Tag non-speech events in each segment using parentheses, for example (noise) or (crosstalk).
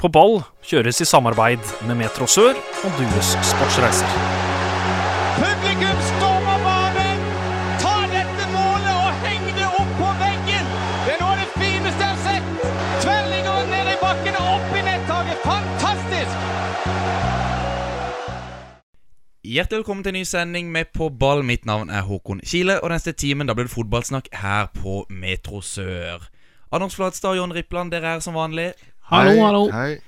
På ball kjøres i samarbeid med Metro Sør og Dues Sportsreiser. Publikum stormer banen! Ta dette målet og heng det opp på veggen! Det er noe av det fineste jeg har sett! Tverrligger ned i bakken og opp i nettaket. Fantastisk! Hjertelig velkommen til en ny sending med På ball. Mitt navn er Håkon Kile, og neste timen da blir det fotballsnakk her på Metro Sør. Anders Flatstad og Jon Rippland, dere er som vanlig. Hallo, Hei, hallo. Hei.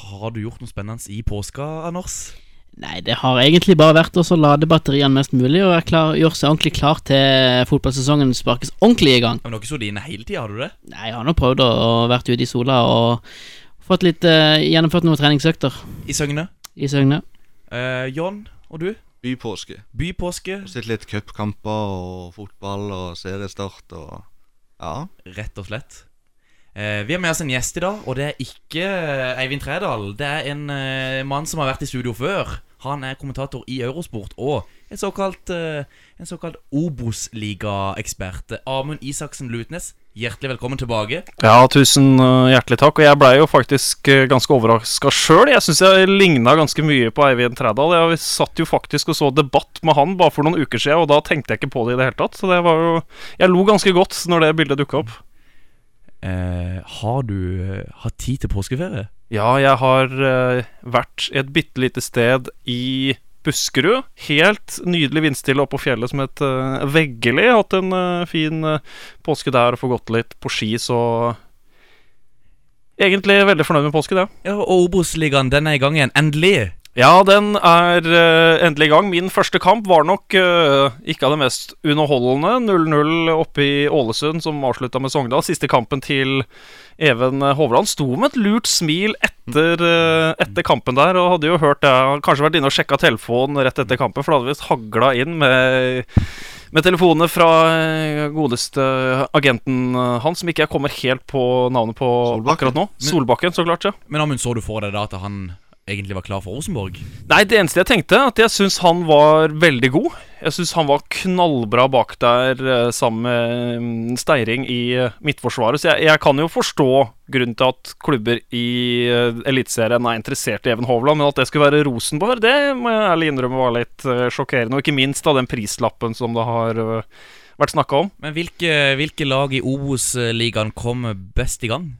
Har du gjort noe spennende i påska, Anders? Nei, det har egentlig bare vært å lade batteriene mest mulig og klar, gjøre seg ordentlig klar til fotballsesongen sparkes ordentlig i gang. Men du har ikke sittet inne hele tida, har du det? Nei, jeg har nå prøvd å å vært ute i sola og fått litt uh, gjennomført noen treningsøkter I Søgne. i Søgne. Uh, John, og du? Bypåske. Bypåske, Sett litt cupkamper og fotball og seriestart og Ja. rett og slett. Eh, vi har med oss en gjest i dag, og det er ikke eh, Eivind Trædal. Det er en eh, mann som har vært i studio før. Han er kommentator i Eurosport og en såkalt, en såkalt Obos-ligaekspert. Amund Isaksen Lutnes, hjertelig velkommen tilbake. Ja, tusen hjertelig takk. Og jeg blei jo faktisk ganske overraska sjøl. Jeg syns jeg ligna ganske mye på Eivind Trædal. Jeg satt jo faktisk og så debatt med han bare for noen uker siden, og da tenkte jeg ikke på det i det hele tatt. Så det var jo Jeg lo ganske godt når det bildet dukka opp. Eh, har du eh, hatt tid til påskeferie? Ja, jeg har eh, vært et bitte lite sted i Buskerud. Helt nydelig vindstille oppå på fjellet som het uh, Veggeli. Hatt en uh, fin uh, påske der og få gått litt på ski, så Egentlig veldig fornøyd med påske, det. Ja, og Obos-ligaen, den er i gang igjen. Endelig! Ja, den er uh, endelig i gang. Min første kamp var nok uh, ikke av det mest underholdende. 0-0 oppe i Ålesund, som avslutta med Sogndal. Siste kampen til Even Hovland sto med et lurt smil etter, uh, etter kampen der, og hadde jo hørt det. Kanskje vært inne og sjekka telefonen rett etter kampen, for det hadde visst hagla inn med med telefonene fra godeste agenten hans, som ikke jeg kommer helt på navnet på Solbakken. akkurat nå. Solbakken, så klart, ja. Men Amund, så du for deg da at han egentlig var klar for Rosenborg? Nei, det eneste jeg tenkte, at jeg syns han var veldig god. Jeg syns han var knallbra bak der eh, sammen med mm, Steiring i eh, midtforsvaret. Så jeg, jeg kan jo forstå grunnen til at klubber i eh, Eliteserien er interessert i Even Hovland, men at det skulle være Rosenborg, det må jeg ærlig innrømme var litt sjokkerende. Og ikke minst da den prislappen som det har vært snakka om. Men hvilke, hvilke lag i Obos-ligaen kom best i gang?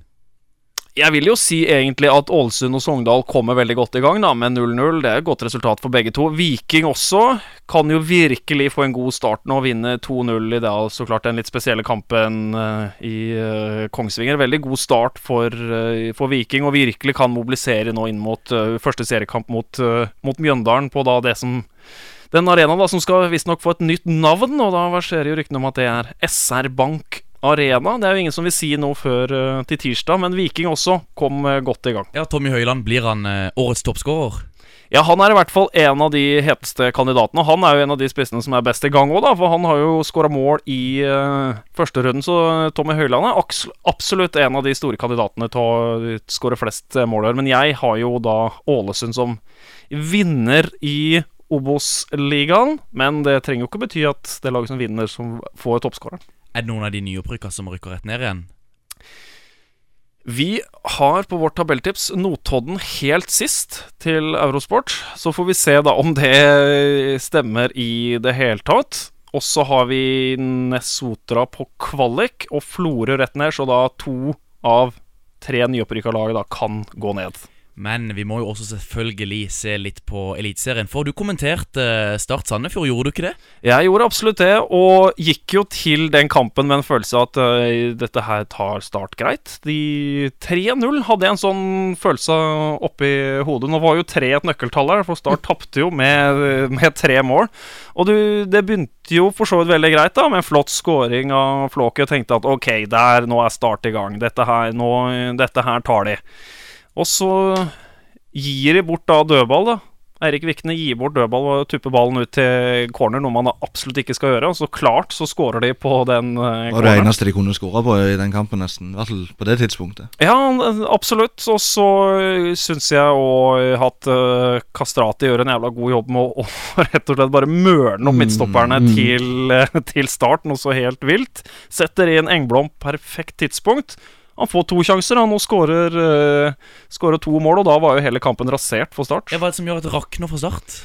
Jeg vil jo si egentlig at Ålesund og Sogndal kommer veldig godt i gang da, med 0-0. Det er et godt resultat for begge to. Viking også kan jo virkelig få en god start nå vinne 2-0 i det, så klart den litt spesielle kampen eh, i eh, Kongsvinger. Veldig god start for, eh, for Viking, og virkelig kan mobilisere nå inn mot første seriekamp mot, mot Mjøndalen på da det som den arenaen da, som skal visstnok få et nytt navn, og da verserer jo ryktene om at det er SR Bank Arena. Det er jo ingen som vil si noe før uh, til tirsdag, men Viking også kom uh, godt i gang. Ja, Tommy Høiland, blir han uh, årets toppskårer? Ja, han er i hvert fall en av de heteste kandidatene. Han er jo en av de spissene som er best i gang òg, da, for han har jo skåra mål i uh, første runden, så Tommy Høiland er absolutt en av de store kandidatene til å skåre flest mål. her. Men jeg har jo da Ålesund som vinner i Obos-ligaen, men det trenger jo ikke bety at det laget som vinner, som får toppskåreren. Er det noen av de nyopprykka som rykker rett ned igjen? Vi har på vårt tabelltips Notodden helt sist til Eurosport. Så får vi se da om det stemmer i det hele tatt. Og så har vi Nesotra på kvalik og Florø rett ned, så da to av tre nyopprykka lag da kan gå ned. Men vi må jo også selvfølgelig se litt på Eliteserien. For du kommenterte eh, Start Sandefjord, gjorde du ikke det? Jeg gjorde absolutt det, og gikk jo til den kampen med en følelse av at uh, dette her tar Start greit. De 3-0 hadde jeg en sånn følelse oppi hodet. Nå var jo tre et nøkkeltall her, for Start tapte jo med, med tre mål. Og du, det begynte jo for så vidt veldig greit, da, med en flott scoring av Flåke. Og tenkte at ok, der, nå er Start i gang. Dette her, nå, dette her tar de. Og så gir de bort da dødball, da. Eirik Vikne gir bort dødball og tupper ballen ut til corner, noe man absolutt ikke skal gjøre. Og så klart så skårer de på den uh, Det var det eneste de kunne skåre på i den kampen, nesten. I hvert fall på det tidspunktet. Ja, absolutt. Og så uh, syns jeg òg at uh, Kastrati gjør en jævla god jobb med å, (laughs) å rett og slett bare mørne opp Mm, midtstopperne mm. til, uh, til start, noe så helt vilt. Setter inn Engblom perfekt tidspunkt. Han får to sjanser, han, og skårer, uh, to mål, og da var jo hele kampen rasert for Start. Hva er det som gjør at det rakner for Start?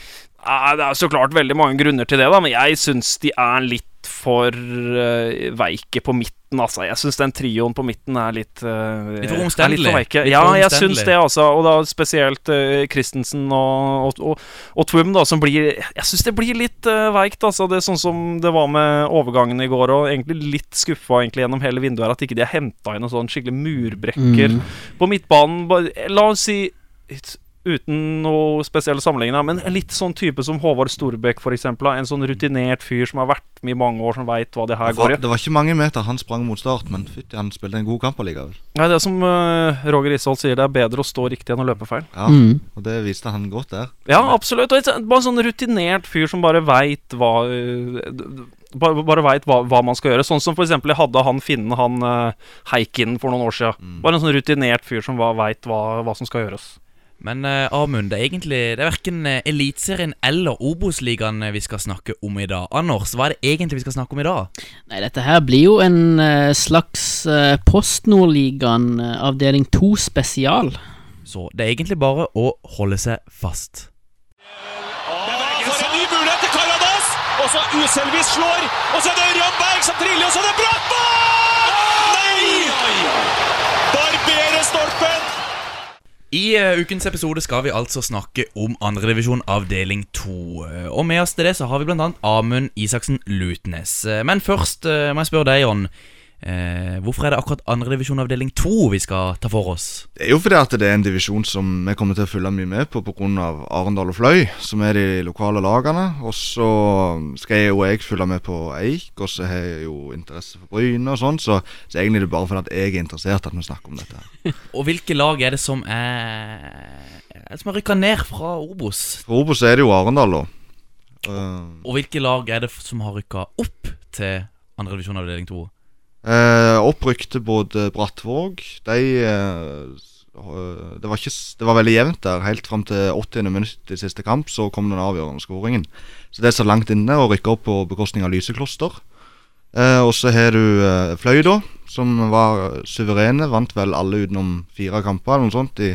Nei, Det er så klart veldig mange grunner til det, da men jeg syns de er litt for uh, veike på midten. Altså. Jeg syns den trioen på midten er litt uh, Litt for omstendelig. litt for veike. Litt Ja, for jeg syns det, altså. Og da spesielt uh, Christensen og, og, og, og Twum, da, som blir Jeg syns det blir litt uh, veikt, altså. Det er sånn som det var med overgangen i går, og egentlig litt skuffa egentlig gjennom hele vinduet her, at ikke de har henta inn noen sånn skikkelig murbrekker Mm. på midtbanen. La oss si Uten noe spesielle sammenligning, men litt sånn type som Håvard Storbekk, eksempel. En sånn rutinert fyr som har vært med i mange år, som veit hva det her går i. Det var ikke mange meter han sprang mot start, men fytti, han spilte en god kamp allikevel. Nei, det er som uh, Roger Isholt sier, det er bedre å stå riktig enn å løpe feil. Ja, Mm. Og det viste han godt der. Ja, absolutt. Og et, bare en sånn rutinert fyr som bare veit hva uh, Bare, bare veit hva, hva man skal gjøre. Sånn som eksempel jeg hadde han Finnen, han uh, Heikin, for noen år siden. Mm. Bare en sånn rutinert fyr som veit hva, hva som skal gjøres. Men uh, Amund, det er egentlig Det er verken uh, Eliteserien eller Obos-ligaen eh, vi skal snakke om i dag. Anders, hva er det egentlig vi skal snakke om i dag? Nei, dette her blir jo en eh, slags uh, Postnordligaen eh, avdeling 2 spesial. Så det er egentlig bare å holde seg fast. Bergen en ny mulighet til Karadas! Og så Uselvis slår! Og så er det Ørjan Berg som triller, og så er det Brattmann! Nei! Barberer stolpen! I uh, ukens episode skal vi altså snakke om andredivisjon avdeling 2. Uh, og med oss til det så har vi bl.a. Amund Isaksen Lutnes. Eh, men først uh, må jeg spørre deg, Jon. Eh, hvorfor er det akkurat andredivisjon avdeling 2 vi skal ta for oss? Det er jo fordi at det er en divisjon som vi kommer til å følge mye med på pga. Arendal og Fløy, som er de lokale lagene. Og så skal jeg jo jeg følge med på Eik, og så har jeg jo interesse for Bryne og sånn. Så, så egentlig er det bare fordi at jeg er interessert at vi snakker om dette. (laughs) Og hvilke lag er det som er Som har rykka ned fra Obos? For Obos er det jo Arendal, da. Eh, Og hvilke lag er det som har rykka opp til andredivisjon avdeling 2? Eh, opprykte både Brattvåg De eh, det, var ikke, det var veldig jevnt der. Helt fram til 80. minutt i siste kamp så kom den avgjørende skåringen. Så det er så langt inne å rykke opp på bekostning av Lysekloster. Eh, og så har du eh, Fløy, da, som var suverene. Vant vel alle utenom fire kamper eller noe sånt i,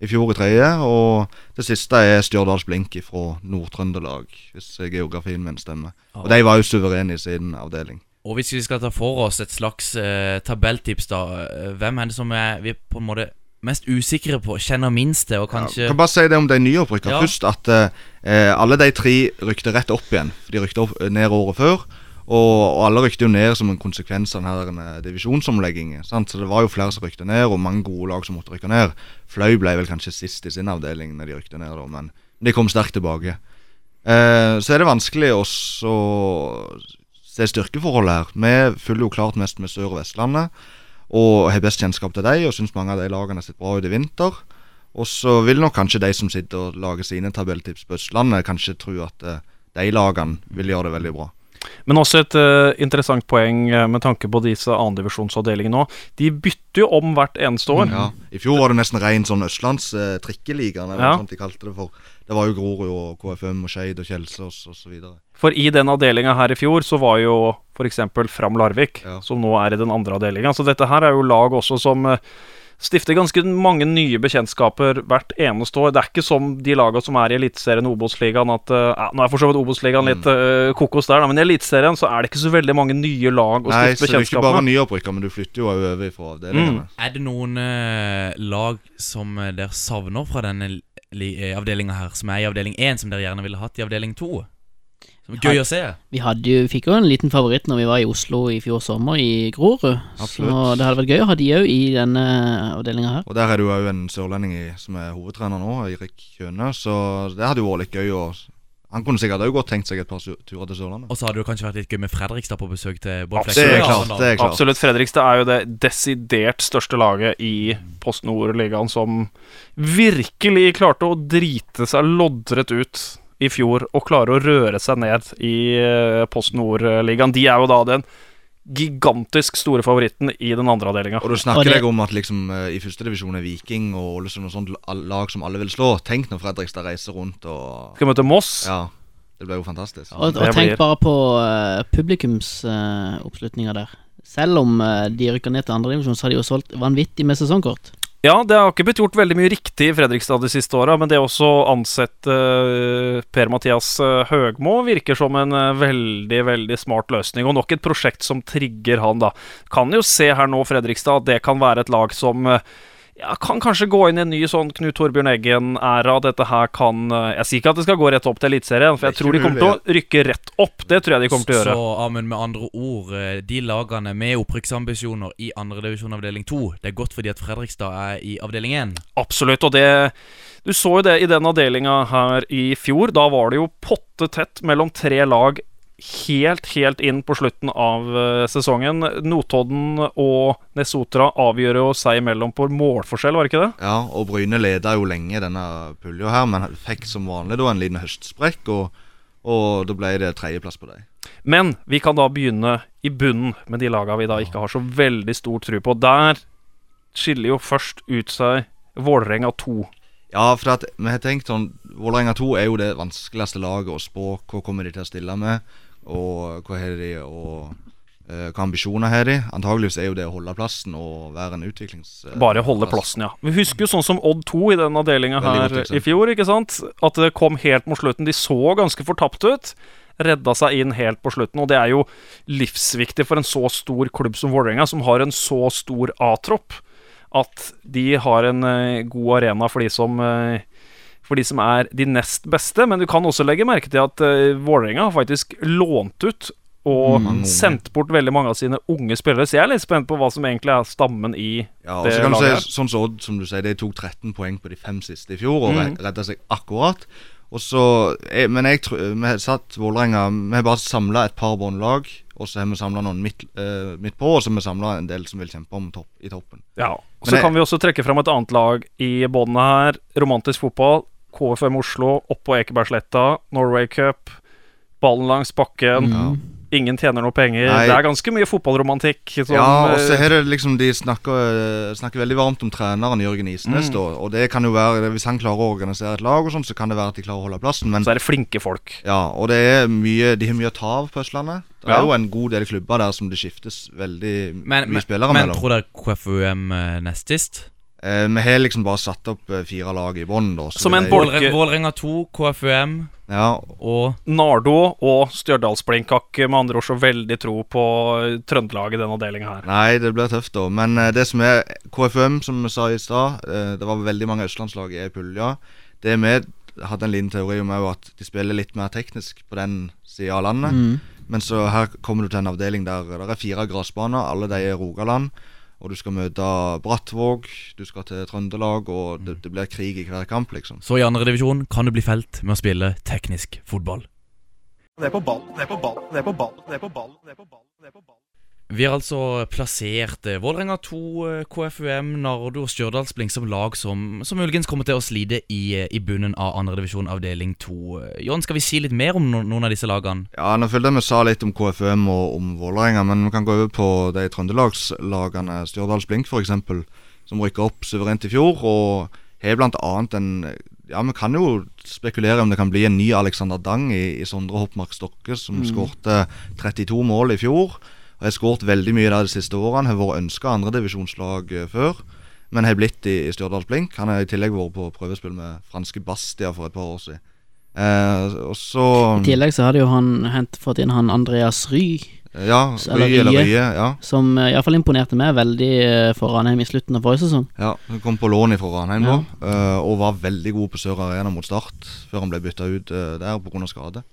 i fjor i tredje. Og det siste er Stjørdals Blink fra Nord-Trøndelag, hvis geografien min stemmer. Og de var jo suverene i sin avdeling. Og hvis vi skal ta for oss et slags eh, tabelltips, da eh, Hvem er det som er vi er på en måte mest usikre på, kjenner minst til, og kanskje Ja, kan bare si det om de nyopprykka Ja. først. At eh, alle de tre rykte rett opp igjen. De rykte opp, eh, ned året før. Og, og alle rykte jo ned som en konsekvens av denne divisjonsomleggingen. Sant? Så det var jo flere som rykte ned, og mange gode lag som måtte rykke ned. Fløy ble vel kanskje sist i sin avdeling når de rykte ned, da, men de kom sterkt tilbake. Eh, så er det vanskelig å se styrkeforholdet her. Vi følger jo klart mest med Sør- og Vestlandet, og har best kjennskap til dem, og syns mange av de lagene har sett bra ut i vinter. Og så vil nok kanskje de som sitter og lager sine tabelltips på Østlandet, kanskje tro at eh, de lagene vil gjøre det veldig bra. Men også et uh, interessant poeng eh, med tanke på disse annendivisjonsavdelingene òg. De bytter jo om hvert eneste år. Ja, I fjor var det nesten ren sånn Østlands trikkeliga, eller Ja. sånt de kalte det for. Det var jo Grorud og KFM og Skeid og Kjelsås osv. For i den avdelinga her i fjor så var jo f.eks. Fram Larvik, Ja. som nå er i den andre avdelinga. Så dette her er jo lag også som eh, stifter ganske mange nye bekjentskaper hvert eneste år. Det er ikke som de laga som er i Eliteserien og Obos-ligaen at eh, ja, Nå er for så vidt Obos-ligaen litt eh, kokos der, da, men i Eliteserien så er det ikke så veldig mange nye lag å Nei, så det er ikke bare med. nyopprykka, men du flytter jo over fra avdelingene. Er det noen uh, lag som dere savner fra denne avdelinga her, som er i avdeling 1, som dere gjerne ville hatt i avdeling 2? Som er gøy å se. Vi hadde jo, fikk jo en liten favoritt når vi var i Oslo i fjor sommer, i Grorud. Så det hadde vært gøy å ha de òg i denne avdelinga her. Og der er det jo òg en sørlending som er hovedtrener nå, Eirik Kjøne. Så det hadde jo vært litt gøy. Og han kunne sikkert òg godt tenkt seg et par turer til Sørlandet. Og så hadde det kanskje vært litt gøy med Fredrikstad på besøk til Absolutt. Arendal. det er klart Absolutt. Fredrikstad er jo det desidert største laget i Post Nord-ligaen som virkelig klarte å drite seg loddrett ut i fjor og klare å røre seg ned i eh, Post Nord-ligaen. De er jo da den gigantisk store favoritten i den andre avdelinga. Og du Og snakker det- deg om at liksom eh, i førstedivisjon er Viking og Ålesund og sånt lag som alle vil slå. Tenk når Fredrikstad reiser rundt og Skal møte Moss. Ja, det blir jo fantastisk. Og, og tenk blir- bare på uh, publikumsoppslutninga der. Selv om uh, de rykker ned til andredivisjon, så har de jo solgt vanvittig med sesongkort. Ja, det har ikke blitt gjort veldig mye riktig i Fredrikstad de siste åra, men det å ansette eh, Per-Mathias eh, Høgmo virker som en eh, veldig, veldig smart løsning. Og nok et prosjekt som trigger han, da. Kan jo se her nå, Fredrikstad, at det kan være et lag som eh, ja, kan kanskje gå inn i en ny sånn Knut Torbjørn Eggen-æra. Dette her kan eh, Jeg sier ikke at det skal gå rett opp til Eliteserien, for jeg tror de kommer til å rykke rett opp. Det tror jeg de kommer til å gjøre. Så Amund, med andre ord, eh, de lagene med opprykksambisjoner i andredivisjon avdeling 2, det er godt fordi at Fredrikstad er i avdeling 1. Absolutt, og det Du så jo det i den avdelinga her i fjor. Da var det jo potte tett mellom tre lag helt, helt inn på slutten av eh, sesongen. Notodden og Nesotra avgjør jo seg imellom på målforskjell, var det ikke det? Ja, og Bryne leda jo lenge denne pulja her, men fikk som vanlig da en liten høstsprekk, og, og da ble det tredjeplass på dem. Men vi kan da begynne i bunnen med de laga vi da ikke har så veldig stor tro på. Der skiller jo først ut seg Vålerenga 2. Ja, for at vi har tenkt sånn Vålerenga 2 er jo det vanskeligste laget å spå. Hva kommer de til å stille med, og hva har de og eh, hva ambisjoner har de? Antageligvis er jo det å holde plassen og være en utviklings... eh, Bare holde plassen, ja. Vi husker jo sånn som Odd 2 i den avdelinga her i fjor, ikke sant? At det kom helt mot slutten. De så ganske fortapt ut. Redda seg inn helt på slutten, og det er jo livsviktig for en så stor klubb som Vålerenga, som har en så stor A-tropp, at de har en eh, god arena for de som for de som er de nest beste, men du kan også legge merke til at uh, Vålerenga har faktisk lånt ut og mm. sendt bort veldig mange av sine unge spillere. Så jeg er litt spent på hva som egentlig er stammen i Ja, det laget si, sånn som Odd, som du sier, de tok 13 poeng på de fem siste i fjor og mm. redda seg akkurat. Og så, Men jeg tror Vi satt Vålerenga Vi har bare samla et par båndlag, og så har vi samla noen midt, uh, midt på, og så har vi samla en del som vil kjempe om topp, i toppen. Ja, og Så jeg- kan vi også trekke fram et annet lag i båndet her. Romantisk fotball. KFM Oslo, oppå Ekebergsletta. Norway Cup. Ballen langs bakken. Mm. Ingen tjener noe penger. Nei. Det er ganske mye fotballromantikk. Som, ja, og så er det liksom De snakker, eh, snakker veldig varmt om treneren Jørgen Isnes, Mm. da. Og det kan jo være Hvis han klarer å organisere et lag, og sånn så kan det være at de klarer å holde plassen. Men så er det flinke folk. ja, og det er mye de har mye å ta av på Østlandet. Det Ja. er jo en god del klubber der som det skiftes veldig Men, mye men, spillere men mellom. tror dere KFUM eh, nest sist? Eh, vi har liksom bare satt opp eh, fire lag i bånn, da. så Som det en er- boll- Vålre- Vålerenga 2, KFUM Ja, og Nardo og Stjørdalsblink har ikke med andre ord så veldig tro på Trøndelag i den avdelinga her. Nei, det blir tøft, da. Men eh, det som er KFUM, som vi sa i stad, eh, det var veldig mange østlandslag i pulja. Det vi hadde en liten teori om, er jo at de spiller litt mer teknisk på den sida av landet. Mm. Men så her kommer du til en avdeling der det er fire gressbaner, alle de er Rogaland. Og du skal møte Brattvåg, du skal til Trøndelag, og det, det blir krig i hver kamp, liksom. Så i andredivisjon kan du bli felt med å spille teknisk fotball. Det er på ball, det er på ball, det er på ball, det er på ball, det er på ball. Det er på ball. Vi har altså plassert eh, Vålerenga 2, eh, KFUM, Nardo og Stjørdalsblink som lag som, som muligens kommer til å slite i, eh, i bunnen av andredivisjon avdeling 2. Eh, Jon, skal vi si litt mer om no noen av disse lagene? Ja, nå følte jeg vi sa litt om KFUM og om Vålerenga, men vi kan gå over på de trøndelagslagene, Stjørdalsblink f.eks., som rykka opp suverent i fjor, og har blant annet en Ja, vi kan jo spekulere om det kan bli en ny Alexander Dang i, i Sondre Hoppmark Stokke, som skårte 32 mål i fjor. Og har skåret veldig mye der de siste årene. Har vært ønska andredivisjonslag før, men har blitt i, i Stjørdals Blink. Han har i tillegg vært på prøvespill med franske Bastia for et par år siden. Eh, og så I tillegg så hadde jo han hent, fått inn han Andreas Ry, Ja, Eller Ry eller Rye. Rye. Ja. som uh, iallfall imponerte meg veldig eh, for Ranheim i slutten av forrige sesong. Ja, Hun kom på lån fra Ranheim Ja. da, eh, og var veldig god på Sør Arena mot Start, før han ble bytta ut der pga. skade.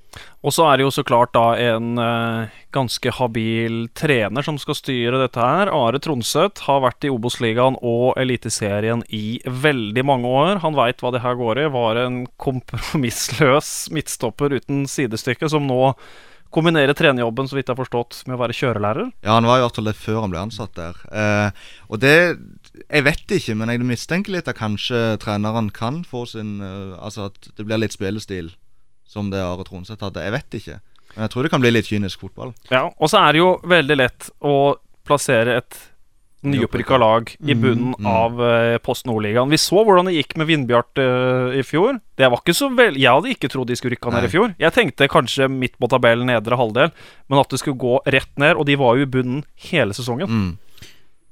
Og så er det jo så klart da en eh, ganske habil trener som skal styre dette her. Are Tronseth har vært i Obos-ligaen og Eliteserien i veldig mange år. Han veit hva det her går i. Var en kompromissløs midtstopper uten sidestykke, som nå kombinerer trenerjobben, så vidt jeg har forstått, med å være kjørelærer. Ja, han var i hvert fall det før han ble ansatt der. Eh, og det Jeg vet ikke, men jeg mistenker litt at kanskje treneren kan få sin eh, Altså at det blir litt spillestil som det Are Tronseth hadde. Jeg vet ikke. Men jeg tror det kan bli litt kynisk fotball. Ja, og så er det jo veldig lett å plassere et nyopprykka lag i bunnen Mm. av eh, Post Nordligaen. Vi så hvordan det gikk med Vindbjart eh, i fjor. Det var ikke så vel Jeg hadde ikke trodd de skulle rykke ned i fjor. Jeg tenkte kanskje midt på tabellen, nedre halvdel, men at det skulle gå rett ned. Og de var jo i bunnen hele sesongen. Mm.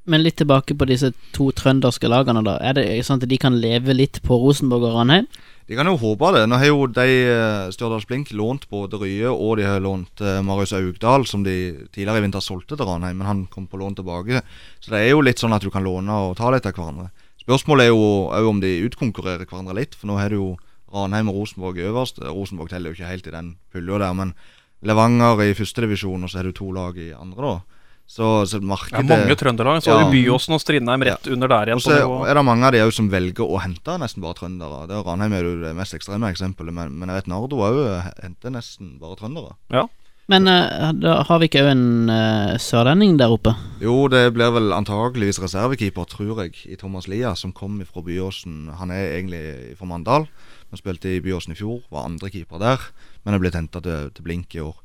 Men litt tilbake på disse to trønderske lagene, da. Er det sånn at de kan leve litt på Rosenborg og Ranheim? De kan jo håpe det. Nå har jo de eh, Stjørdals Blink lånt både Rye og de har lånt eh, Marius Augdal, som de tidligere i vinter solgte til Ranheim, men han kom på lån tilbake. Så det er jo litt sånn at du kan låne og ta litt av hverandre. Spørsmålet er jo òg om de utkonkurrerer hverandre litt, for nå har du jo Ranheim og Rosenborg øverst. Rosenborg teller jo ikke helt i den pulja der, men Levanger i førstedivisjon, og så har du to lag i andre, da. Så, så Det markedet er mange trøndelag. Så har Ja. du Byåsen og Strindheim rett under der igjen. Så er det mange av de som velger å hente nesten bare trøndere. Det er Ranheim er jo det mest ekstreme eksempelet, men, men jeg vet Nardo òg henter nesten bare trøndere. Men uh, da har vi ikke òg en uh, sørlending der oppe? Jo, det blir vel antageligvis reservekeeper, tror jeg, i Thomas Lia, som kom fra Byåsen. Han er egentlig fra Mandal, men spilte i Byåsen i fjor, var andre keeper der, men er blitt henta til, til Blink i år.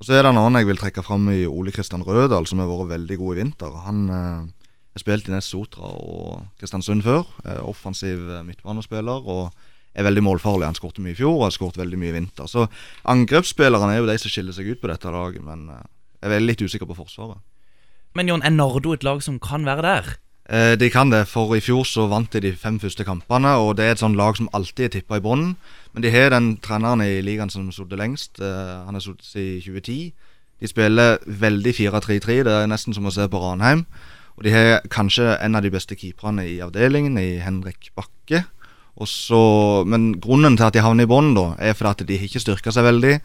Og Så er det en annen jeg vil trekke fram i Ole Kristian Rødal, som har vært veldig god i vinter. Han eh, har spilt i Ness Sotra og Kristiansund før. Er offensiv eh, midtbanespiller og er veldig målfarlig. Han skåret mye i fjor og har skåret veldig mye i vinter. Så angrepsspillerne er jo de som skiller seg ut på dette laget, men eh, jeg er litt usikker på forsvaret. Men Jon, er Nardo et lag som kan være der? Eh, de kan det, for i fjor så vant de de fem første kampene, og det er et sånt lag som alltid er tippa i bunnen. Men de har den treneren i ligaen som har sittet lengst. Eh, han har sittet siden 2010. De spiller veldig 4-3-3, det er nesten som å se på Ranheim. Og de har kanskje en av de beste keeperne i avdelingen, i Henrik Bakke. Så, men grunnen til at de havner i bånn, er fordi at de har ikke styrka seg veldig.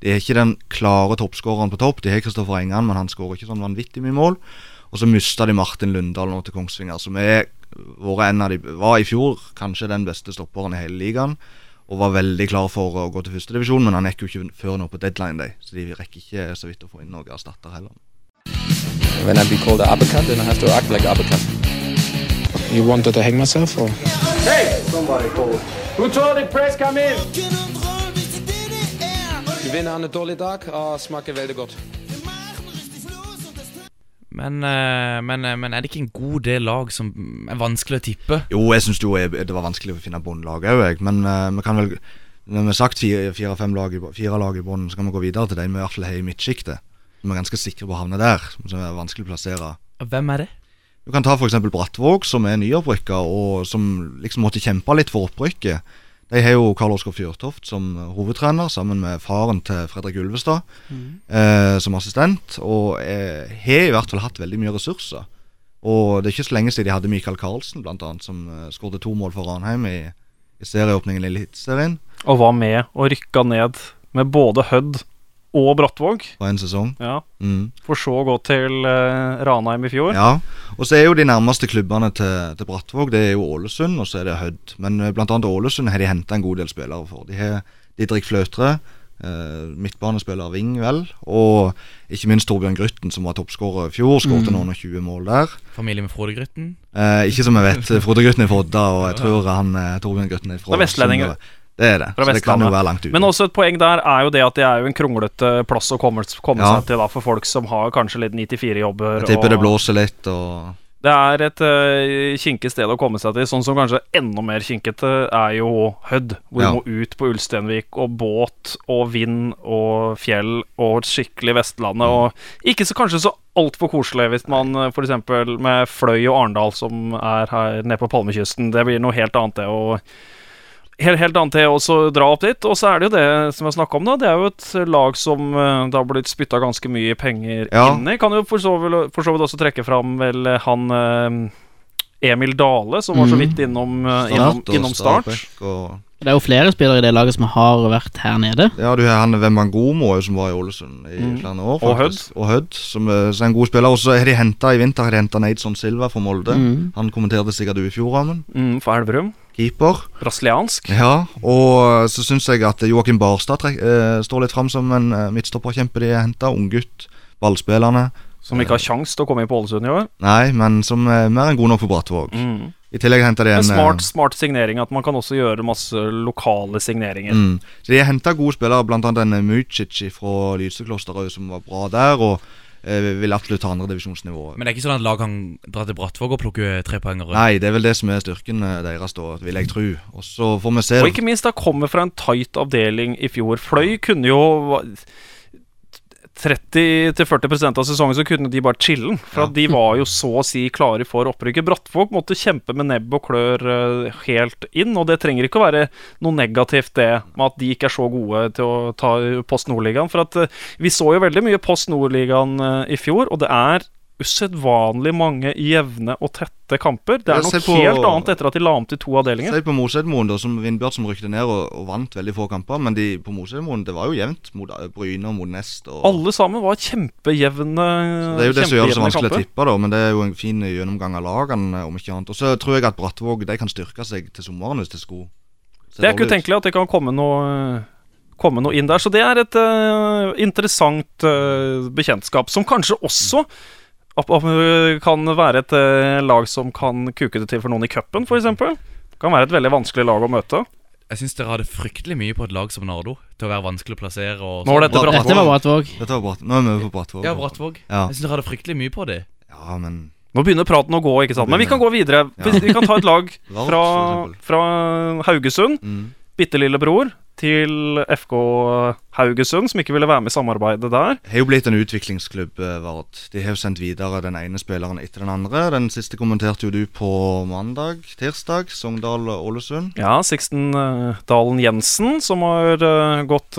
De har ikke den klare toppskåreren på topp. De har Kristoffer Engan, men han skårer ikke sånn vanvittig mye mål. Og så mista de Martin Lundahl nå til Kongsvinger, som er vært en av de, var i fjor kanskje den beste stopperen i hele ligaen. Og var veldig klar for å gå til førstedivisjon, men han gikk jo ikke før nå på deadline day. Så de rekker ikke så vidt å få inn noen erstatter heller. When I be called an uppercut, then I have to act like an uppercut. You wanted to hang myself, or Who told the press come in? Du vinner en dårlig dag, og smaker veldig godt. Men, eh, men, eh, men er det ikke en god del lag som er vanskelig å tippe? Jo, jeg syns det var vanskelig å finne bunnlag òg. Men eh, vi kan vel Når vi har sagt fire, fire, fem lag fire lag i bunnen, så kan vi gå videre til de vi i hvert fall har i midtsjiktet. Vi er ganske sikre på å havne der. Som er vanskelig å plassere. Hvem er det? Du kan ta f.eks. Brattvåg, som er nyopprykka, og som liksom måtte kjempe litt for opprykket. De har jo Karl Oskar Fjørtoft som hovedtrener, sammen med faren til Fredrik Ulvestad eh, som assistent. Og eh, har i hvert fall hatt veldig mye ressurser. Og det er ikke så lenge siden de hadde Michael Karlsen, blant annet, som eh, skåret to mål for Ranheim i, i serieåpningen i Eliteserien Og var med og rykka ned med både Hødd og Brattvåg. på en sesong. Ja, Mm. For så å gå til uh, Ranheim i fjor. Ja, og så er jo de nærmeste klubbene til, til Brattvåg Det er jo Ålesund, og så er det Hødd. Men uh, blant annet Ålesund har de henta en god del spillere for. De har Didrik Fløtre, uh, midtbanespiller Ving, vel. Og ikke minst Torbjørn Grytten, som var toppskårer i fjor. Skåret noen og 20 mål der. Familie med Frode Grytten? Uh, ikke som jeg vet. Frode Grytten er fra Odda, og jeg tror han Torbjørn Grytten er fra Det er vestlendinger. Det er det. Så det kan jo være langt ute. Men også et poeng der er jo det at det er jo en kronglete plass å komme, komme Ja. seg til da for folk som har kanskje litt 94-jobber. jeg tipper det blåser litt, og Det er et uh, kinkig sted å komme seg til. Sånn som kanskje enda mer kinkete er jo Hødd, hvor Ja. du må ut på Ulsteinvik og båt og vind og fjell og skikkelig Vestlandet. Og ikke så kanskje så altfor koselig hvis man f.eks. med Fløy og Arendal, som er her nede på Palmekysten, det blir noe helt annet det å Helt, helt annet til å dra opp dit. Og så er det jo det som jeg snakka om, da. Det er jo et lag som eh, det har blitt spytta ganske mye penger Ja. inn i. Kan jo for så, vidt, for så vidt også trekke fram vel eh, han eh, Emil Dale, som var så Mhm. vidt innom, mm. Start innom, innom start. Og Det er jo flere spillere i det laget som har vært her nede. Ja, du har han Wembangomo jo, som var i Ålesund i Mm. flere år. Og faktisk. Og Hødd, som, er- er en god spiller. Og så har de henta i vinter har de Neidson Silva fra Molde. Mm. Han kommenterte sikkert du i fjor, Amund. Mm, for Elverum. Keeper. Brasiliansk. Ja, og så syns jeg at Joakim Barstad trek, eh, står litt fram som en eh, midtstopperkjempe de har henta. Unggutt. Ballspillerne. Som ikke har kjangs til å komme inn på Ålesund i år. Nei, men som er mer enn god nok for Brattvåg. Mm. I tillegg henta de en En smart, eh, smart signering. At man kan også gjøre masse lokale signeringer. Mm. Så De har henta gode spillere, bl.a. en Mucic fra Lysekloster som var bra der. Og eh, vil absolutt ta andredivisjonsnivået. Men det er ikke sånn at lag kan dra til Brattvåg og plukke trepoengere? Nei, det er vel det som er styrken eh, deres, da, vil jeg tro. Og så får vi se. Og ikke minst, det kommer fra en tight avdeling i fjor. Fløy kunne jo 30-40% av sesongen så kunne de bare chille'n. For at de var jo så å si klare for opprykket. Brattvåg måtte kjempe med nebb og klør eh, helt inn. Og det trenger ikke å være noe negativt, det med at de ikke er så gode til å ta Post Nordligaen. For at eh, vi så jo veldig mye Post Nordligaen eh, i fjor, og det er usedvanlig mange jevne og tette kamper. Det er noe på- helt annet etter at de la om til to avdelinger. Se på Mosedmoen, da, som Vindbjørn som rykte ned og, og vant veldig få kamper. Men de, på Mosedmoen, det var jo jevnt mot eh, Bryne og mot Nest. Og, Alle sammen var kjempejevne kamper. det er jo det som gjør det så vanskelig å tippe, da. Men det er jo en fin gjennomgang av lagene, om ikke annet. Og så tror jeg at Brattvåg de kan styrke seg til sommeren hvis det skulle Det er ikke utenkelig at det kan komme noe Komme noe inn der. Så det er et uh, interessant uh, bekjentskap, som kanskje også kan være et eh, lag som kan kuke det til for noen i cupen, f.eks. Kan være et veldig vanskelig lag å møte. Jeg syns dere hadde fryktelig mye på et lag som Nardo til å være vanskelig å plassere. Og Nå var dette Brattvåg. Dette var Brattvåg. Dette var Bratt, nå er vi på Brattvåg. Ja, Brattvåg. Ja. Jeg syns dere hadde fryktelig mye på det. ja, men Nå begynner praten å gå, ikke sant. Men vi kan gå videre. Vi, vi kan ta et lag (laughs) fra, fra Haugesund. Mm. Bitte lillebror til FK Haugesund, som ikke ville være med i samarbeidet der. Det har jo blitt en utviklingsklubb, eh, Vard. De har jo sendt videre den ene spilleren etter den andre. Den siste kommenterte jo du på mandag, tirsdag. Sogndal-Ålesund. Ja, Sixten eh, Dalen Jensen, som har eh, gått,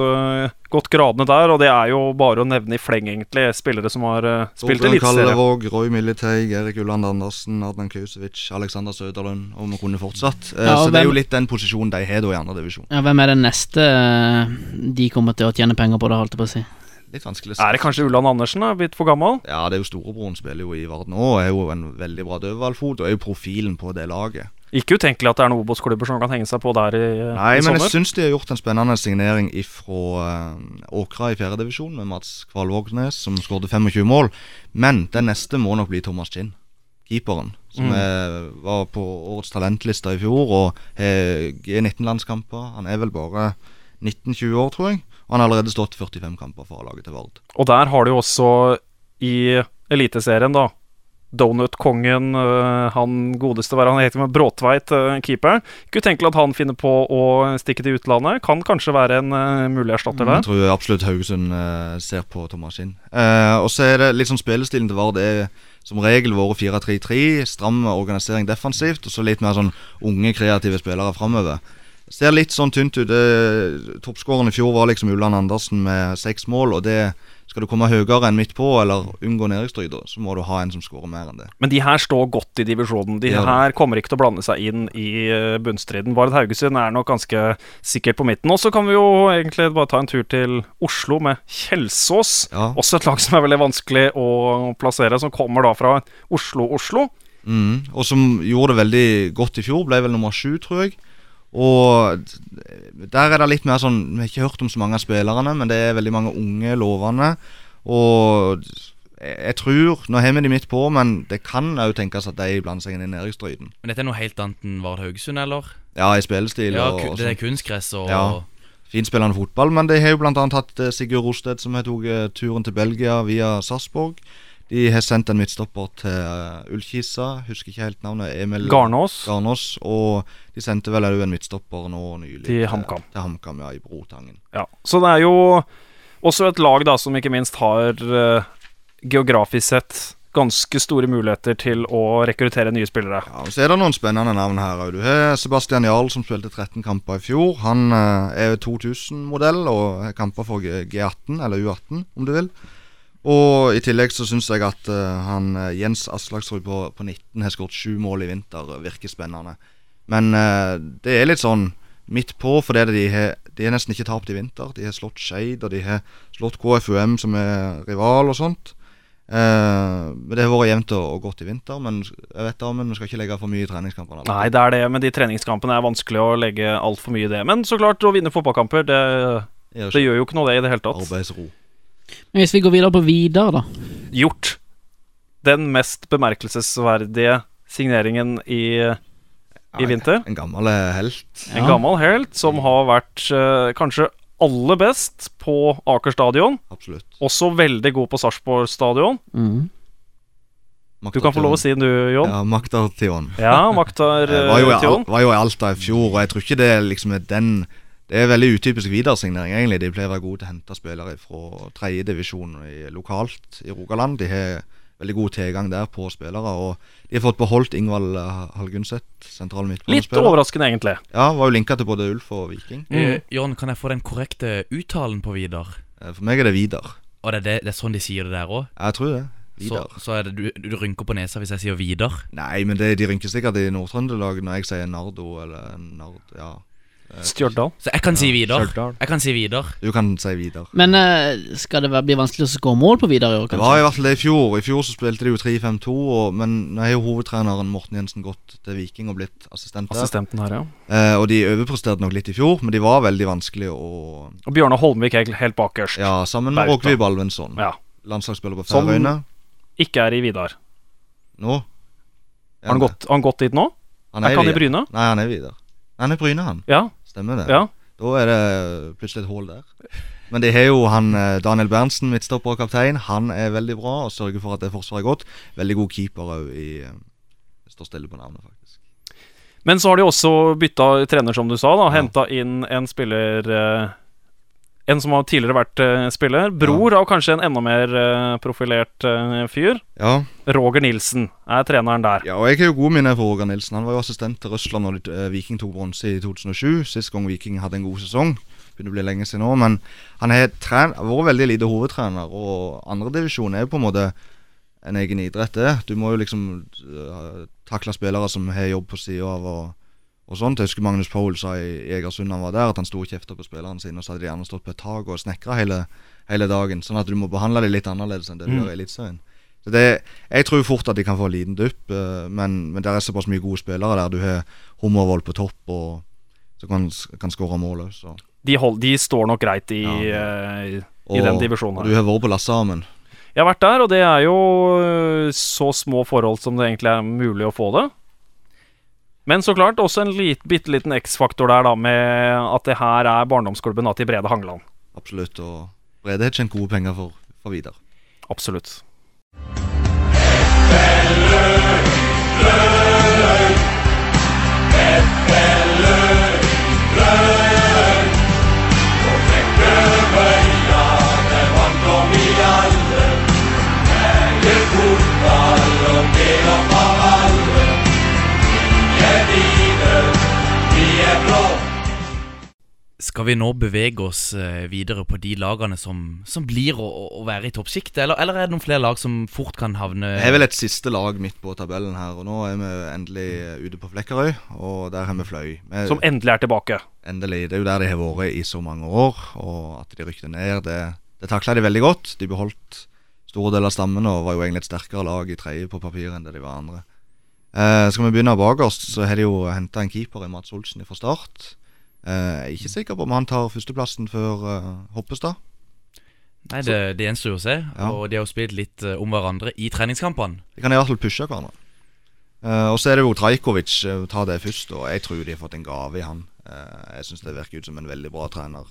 gått gradene der. Og det er jo bare å nevne i fleng, egentlig, spillere som har uh, spilt Torbjørn eliteserie. Kallevåg, Roy Militeig, Erik Ulland Andersen, Adnan Kausevic, Alexander Søderlund, og vi kunne fortsatt. Uh, Ja, så så det er jo litt den posisjonen de har da i andre divisjon. Ja, hvem er det neste eh, de kommer til å tjene penger på, da, holdt jeg på å si? Litt vanskelig. Er det kanskje Ulland Andersen? Er blitt for gammel? Ja, det er jo storebroren spiller jo i verden òg. er jo en veldig bra dødballfot, og er jo profilen på det laget. Ikke utenkelig at det er noen Obos-klubber som kan henge seg på der i, Nei, i men jeg sommer. syns de har gjort en spennende signering fra Åkra i fjerdedivisjon, med Mats Kvalvågnes, som skåret 25 mål. Men den neste må nok bli Thomas Kinn, keeperen. Som Mm. er, var på årets talentliste i fjor og har G19-landskamper. Han er vel bare 19-20 år, tror jeg. Og han har allerede stått 45 kamper for laget til Vard. Og der har du jo også i Eliteserien, da. Donut-kongen, øh, han godeste hva han heter Bråtveit, Keeper keeperen. Ikke utenkelig at han finner på å stikke til utlandet. Kan kanskje være en øh, mulig erstatter der. Jeg tror absolutt Haugesund eh, ser på Thomas Kinn. Eh, og så er det litt sånn spillestilen til Vard. Det er som regel vært 4-3-3. Stram organisering defensivt, og så litt mer sånn unge, kreative spillere framover. Ser litt sånn tynt ut. Toppskåren Toppskåreren i fjor var liksom Ulland Andersen med seks mål, og det skal du komme høyere enn midt på, eller unngå nedrykksstryk, da, så må du ha en som skårer mer enn det. Men de her står godt i divisjonen. De Ja. her kommer ikke til å blande seg inn i øh, bunnstriden. Vard Haugesund er nok ganske sikkert på midten. Og så kan vi jo egentlig bare ta en tur til Oslo med Kjelsås. Ja. Også et lag som er veldig vanskelig å plassere, som kommer da fra Oslo-Oslo. Mm, og som gjorde det veldig godt i fjor. Ble vel nummer sju, tror jeg. Og der er det litt mer sånn Vi har ikke hørt om så mange av spillerne, men det er veldig mange unge, lovende. Og jeg jeg tror Nå har vi de midt på, men det kan òg tenkes at de blander seg inn i næringsstriden Men dette er noe helt annet enn Vard Haugesund, eller? Ja, i spillestil Ja, og, og det er sånn. kunstgress og Ja. Finspillende fotball. Men de har jo bl.a. hatt eh, Sigurd Rosted, som har tatt eh, turen til Belgia via Sarpsborg. De har sendt en midtstopper til eh, Ullkisa, husker ikke helt navnet. Emil Garnås. Garnås. Og de sendte vel òg en midtstopper nå nylig. Til HamKam. Til HamKam, ja, i Brotangen. Ja, Så det er jo også et lag da som ikke minst har eh, geografisk sett ganske store muligheter til å rekruttere nye spillere. Ja, og Så er det noen spennende navn her. Du har Sebastian Jarl, som spilte 13 kamper i fjor. Han eh, er 2000-modell og har kamper for G18, eller U18, om du vil. Og i tillegg så syns jeg at uh, han eh, Jens Aslaksrud på, på 19 har skåret sju mål i vinter. Virker spennende. Men uh, det er litt sånn midt på, for det det de har De har nesten ikke tapt i vinter. De har slått Skeid, og de har slått KFUM, som er rival, og sånt. Uh, Det har vært jevnt og, godt i vinter, men jeg vet da, men vi skal ikke legge for mye i treningskampene. Nei, det er det, men de treningskampene er vanskelig å legge altfor mye i det. Men så klart, å vinne fotballkamper, det, det gjør jo ikke noe, det, i det hele tatt. arbeidsro. Men hvis vi går videre på Vidar, da. Gjort. Den mest bemerkelsesverdige signeringen i, i vinter. En gammel eh, helt. En Ja. gammel helt som har vært uh, kanskje aller best på Aker stadion. Absolutt. Også veldig god på Sarpsborg stadion. Mm. Du kan få lov å si den, du, Jon. Ja, Maktar Tion. Ja, Maktar (laughs) eh, Tion. var jo i Alta i fjor, og jeg tror ikke det liksom er den Det er veldig utypisk Vidar-signering, egentlig. De pleier å være gode til å hente spillere fra tredjedivisjon lokalt i Rogaland. De har veldig god tilgang der på spillere. Og de har fått beholdt Ingvald Halgunset, Hallgunset, sentral Litt overraskende, egentlig. Ja, var jo linka til både Ulf og Viking. Eh, Jon, kan jeg få den korrekte uttalen på Vidar? Eh, For meg er det Vidar. Og det er, det, det er sånn de sier det der òg? Jeg tror det. Så, Vidar. så er det du, du rynker på nesa hvis jeg sier Vidar? Nei, men det, de rynker sikkert i Nord-Trøndelag når jeg sier Nardo eller Nard... Ja. Stjørdal. Så jeg kan si Vidar. Stjørdal. Jeg kan si Vidar. Du kan si Vidar. Men eh, skal det være- bli vanskelig å skåre mål på Vidar i år, Det var i hvert fall det i fjor. I fjor så spilte de jo 3-5-2, og- men nå har jo hovedtreneren Morten Jensen gått til Viking og blitt assistent der. Assistenten her, ja. Eh, og de overpresterte nok litt i fjor, men de var veldig vanskelig å Og Bjørnar Holmvik helt, helt bakerst. Ja, sammen med Bauta. Balvenson Balvensson. Ja. Landslagsspiller på Som- Færøyene. Ikke er i Vidar. Nå. Har han gått, har han gått dit nå? Han Er ikke han i. Bryne? Nei, han er. Nei, han er Bryne, han. Ja. Stemmer det. ja. Da er det plutselig et hull der. Men de har jo han eh, Daniel Berntsen, midtstopper og kaptein. Han er veldig bra og sørger for at det forsvaret er godt. Veldig god keeper òg i eh, står stille på navnet, faktisk. Men så har de også bytta trener, som du sa. da. Henta inn en spiller eh, En som har tidligere vært uh, spiller. Bror av kanskje en enda mer uh, profilert uh, fyr. Ja, Roger Nilsen er treneren der. Ja, og jeg har jo gode minner for Roger Nilsen. Han var jo assistent til Russland når Viking tok bronse i 2007. Sist gang Viking hadde en god sesong. Begynner å bli lenge siden nå. Men han har vært veldig lite hovedtrener, og andredivisjon er jo på en måte en egen idrett, det. Du må jo liksom takle spillere som har jobb på sida av og, og sånt. Jeg husker Magnus Poul sa i i Egersund han var der, at han sto og kjefta på spillerne sine, og så hadde de gjerne stått på et tak og snekra hele, hele dagen. Sånn at du må behandle dem litt annerledes enn det du Mm. gjør i Eliteserien. Så det, jeg tror fort at de kan få en liten dupp, eh, men, men det er såpass mye gode spillere der. Du har Hummervoll på topp, og så kan, kan skåre mål òg, så De, de står nok greit i, Ja. eh, i Og- den divisjonen Og her. du har vært på Lassehammen. Jeg har vært der, og det er jo øh, så små forhold som det egentlig er mulig å få det. Men så klart også en lit, bitte liten X-faktor der, da, med at det her er barndomsklubben da, til Brede Hangeland. Absolutt. Og Brede har tjent gode penger for, for Vidar. Absolutt. Skal vi nå bevege oss eh, videre på de lagene som, som blir å, å- å være i toppsjiktet, eller, eller er det noen flere lag som fort kan havne Det er vel et siste lag midt på tabellen her, og nå er vi endelig ute på Flekkerøy, og der har vi fløy. Vi- Som endelig er tilbake. Endelig. Det er jo der de har vært i så mange år, og at de rykte ned, det, det takla de veldig godt. De beholdt store deler av stammen og var jo egentlig et sterkere lag i tredje på papiret enn det de var andre. Eh, skal vi begynne bakerst, så har de jo henta en keeper i Mats Olsen fra start. Eh, jeg er ikke sikker på om han tar førsteplassen før eh, Hoppestad. Nei, det, det gjenstår å se. Ja. Og de har jo spilt litt eh, om hverandre i treningskampene. De kan i hvert fall pushe hverandre. Uh, og så er det jo Trajkovic. Uh, ta det først. Og jeg tror de har fått en gave i han. Uh, jeg syns det virker ut som en veldig bra trener.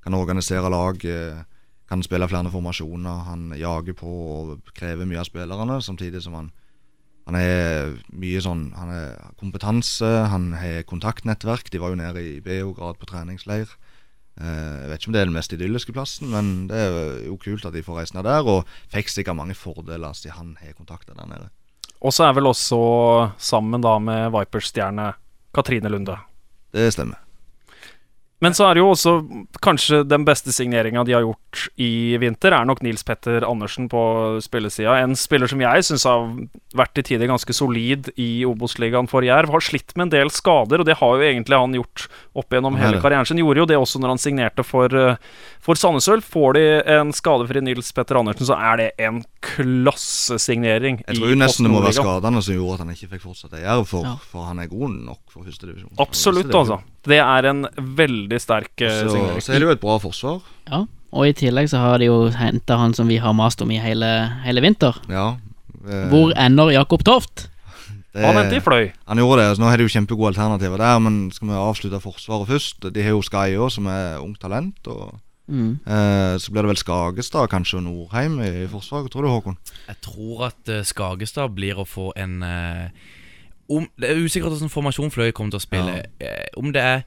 Kan organisere lag. kan spille flere formasjoner. Han jager på og krever mye av spillerne, samtidig som han han har mye sånn Han har kompetanse, han har kontaktnettverk. De var jo nede i Beograd på treningsleir. Eh, jeg vet ikke om det er den mest idylliske plassen, men det er jo kult at de får reise ned der. Og fikk sikkert mange fordeler siden han har kontakter der nede. Og så er vel også sammen da med Vipers-stjerne Katrine Lunde. Det stemmer. Men så er det jo også kanskje den beste signeringa de har gjort i vinter, er nok Nils Petter Andersen på spillesida. En spiller som jeg syns har vært til tider ganske solid i Obos-ligaen for Jerv. Har slitt med en del skader, og det har jo egentlig han gjort opp gjennom hele karrieren sin. Gjorde jo det også når han signerte for, eh, for Sandnes Ulf. Får de en skadefri Nils Petter Andersen, så er det en klassesignering. Jeg tror jo nesten det må være skadene som gjorde at han ikke fikk fortsette i Jerv, for, Ja. for han er god nok for førstedivisjon. Absolutt, altså. Det er en veldig sterk eh, Så, signering. så er det jo et bra forsvar. Ja. Og i tillegg så har de jo henta han som vi har mast om i hele, hele vinter. Ja. Eh, Hvor ender Jakob Toft? (laughs) Det- Han endte i Fløy. Han gjorde det, så nå har de jo kjempegode alternativer der. Men skal vi avslutte Forsvaret først? De har jo Sky òg, som er ungt talent. Og Mm. eh, Så blir det vel Skagestad kanskje og Norheim i, i Forsvaret. Tror du, Håkon? Jeg tror at uh, Skagestad blir å få en uh, om, Det er usikkert hvordan formasjon Fløy kommer til å spille. Eh, om det er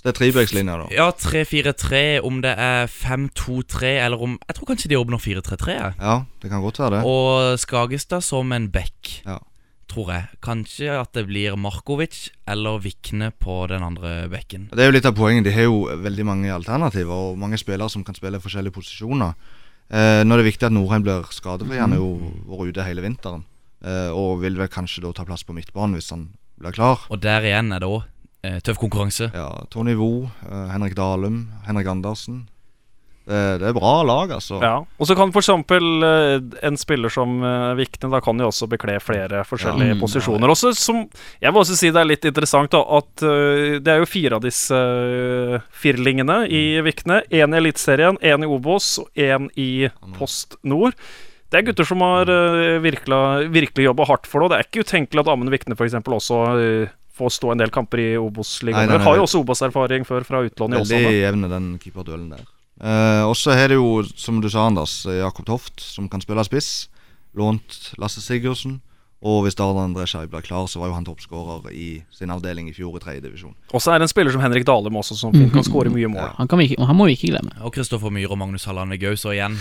Så det er trebøkslinja, da. ja 3-4-3, om det er 5-2-3, eller om Jeg tror kanskje de åpner 4-3-3. Ja, det kan godt være det. Og Skagestad som en back, Ja. tror jeg. Kanskje at det blir Markovic eller Vikne på den andre bekken. Det er jo litt av poenget. De har jo veldig mange alternativer og mange spillere som kan spille forskjellige posisjoner. Eh, nå er det viktig at Norheim blir skadefri. Han har jo vært ute hele vinteren. Eh, og vil vel kanskje da ta plass på midtbanen hvis han blir klar. Og der igjen er det òg tøff konkurranse. Ja, Tony Vo, eh, Henrik Dalum, Henrik Andersen. Det, det er bra lag, altså. Ja. Og så kan for eksempel eh, en spiller som Vikne Da kan jo også bekle flere forskjellige Ja. Mm. posisjoner. Også som Jeg vil også si det er litt interessant da at eh, det er jo fire av disse uh, firlingene i Vikne. Én i Eliteserien, én i Obos og én i Post Nord. Det er gutter som har uh, virkelig, virkelig jobba hardt for det. og Det er ikke utenkelig at Amund Vikne f.eks. også uh, får stå en del kamper i Obos-ligaen. nei, Har jo også Obos-erfaring før fra utlånet i Veldig Åsane. jevne, den keeperduellen der. Eh, og så har det jo, som du sa, Anders, Jakob Toft, som kan spille spiss. Lånt Lasse Sigurdsen. Og hvis Dardan André Skei blir klar, så var jo han toppskårer i sin avdeling i fjor i tredje divisjon. Og så er det en spiller som Henrik Dahlem også, som kan (laughs) skåre mye mål. Han, kan vi ikke, han må vi ikke glemme. Og Kristoffer Myhre og Magnus Halland Gaus, så igjen.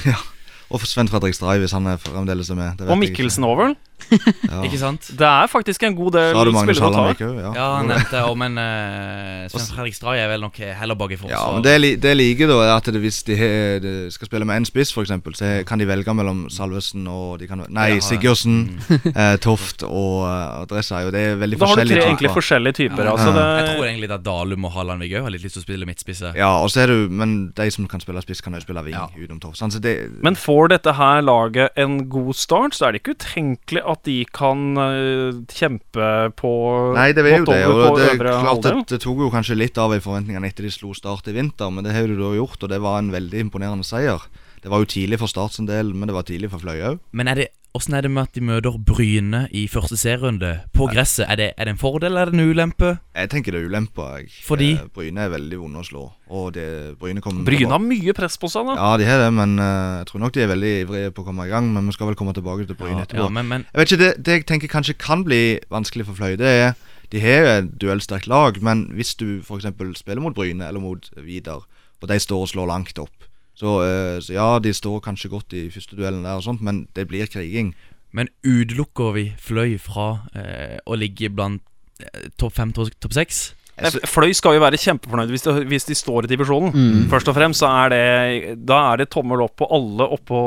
Og Sven Fredrik Stray, hvis han er fremdeles er med. Det vet Og jeg ikke. Mikkelsen òg, vel? Ja. Ikke sant? Det er faktisk en god del Sa du Magnus spillere å ta. Ja. Ja, han nevnte det, (laughs) og men uh, Sven Fredrik Stray er vel nok heller bak i Ja, men det, jeg li- det liker, da, er at det, hvis de, he, de skal spille med én spiss, f.eks., så kan de velge mellom Salvesen og de kan, Nei, Ja, Sigurdsen, (laughs) eh, Toft og uh, Adressa. Og det er veldig Da har du forskjellige tre egentlig typer. forskjellige typer. Ja. Altså Jeg det, tror egentlig at Dalum og Halland Vigau har litt lyst til å spille midtspisse. Ja, og så er du Men de som kan spille spiss, kan jo spille ving Ja. utenom Toft. Sånn, Så det, men får dette her laget en god start, så er det ikke utenkelig at de kan eh, kjempe på Nei, det er jo det. Og det er klart at det tok jo kanskje litt av i forventningene etter de slo Start i vinter, men det har de da gjort, og det var en veldig imponerende seier. Det var jo tidlig for Start sin del, men det var tidlig for Fløy òg. Men er det, hvordan er det med at de møter Bryne i første serierunde på gresset? Er det, er det en fordel eller er det en ulempe? Jeg tenker det er ulempe. jeg. Fordi? Eh, Bryne er veldig vonde å slå. Og det, Bryne kommer Bryne har mye press på seg, da. Ja, de har det, men eh, jeg tror nok de er veldig ivrige på å komme i gang. Men vi skal vel komme tilbake til Bryne Ja, etterpå. ja, men, men Jeg vet ikke, det, det jeg tenker kanskje kan bli vanskelig for Fløy, det er De har jo et duellsterkt lag, men hvis du f.eks. spiller mot Bryne eller mot Vidar, og de står og slår langt opp så, eh, så ja, de står kanskje godt i første duellen der, og sånt, men det blir kriging. Men utelukker vi Fløy fra eh, å ligge blant eh, topp fem, to- topp seks? Eh, Fløy skal jo være kjempefornøyd hvis de, hvis de står i divisjonen. Mm. Først og fremst så er det Da er det tommel opp på alle oppå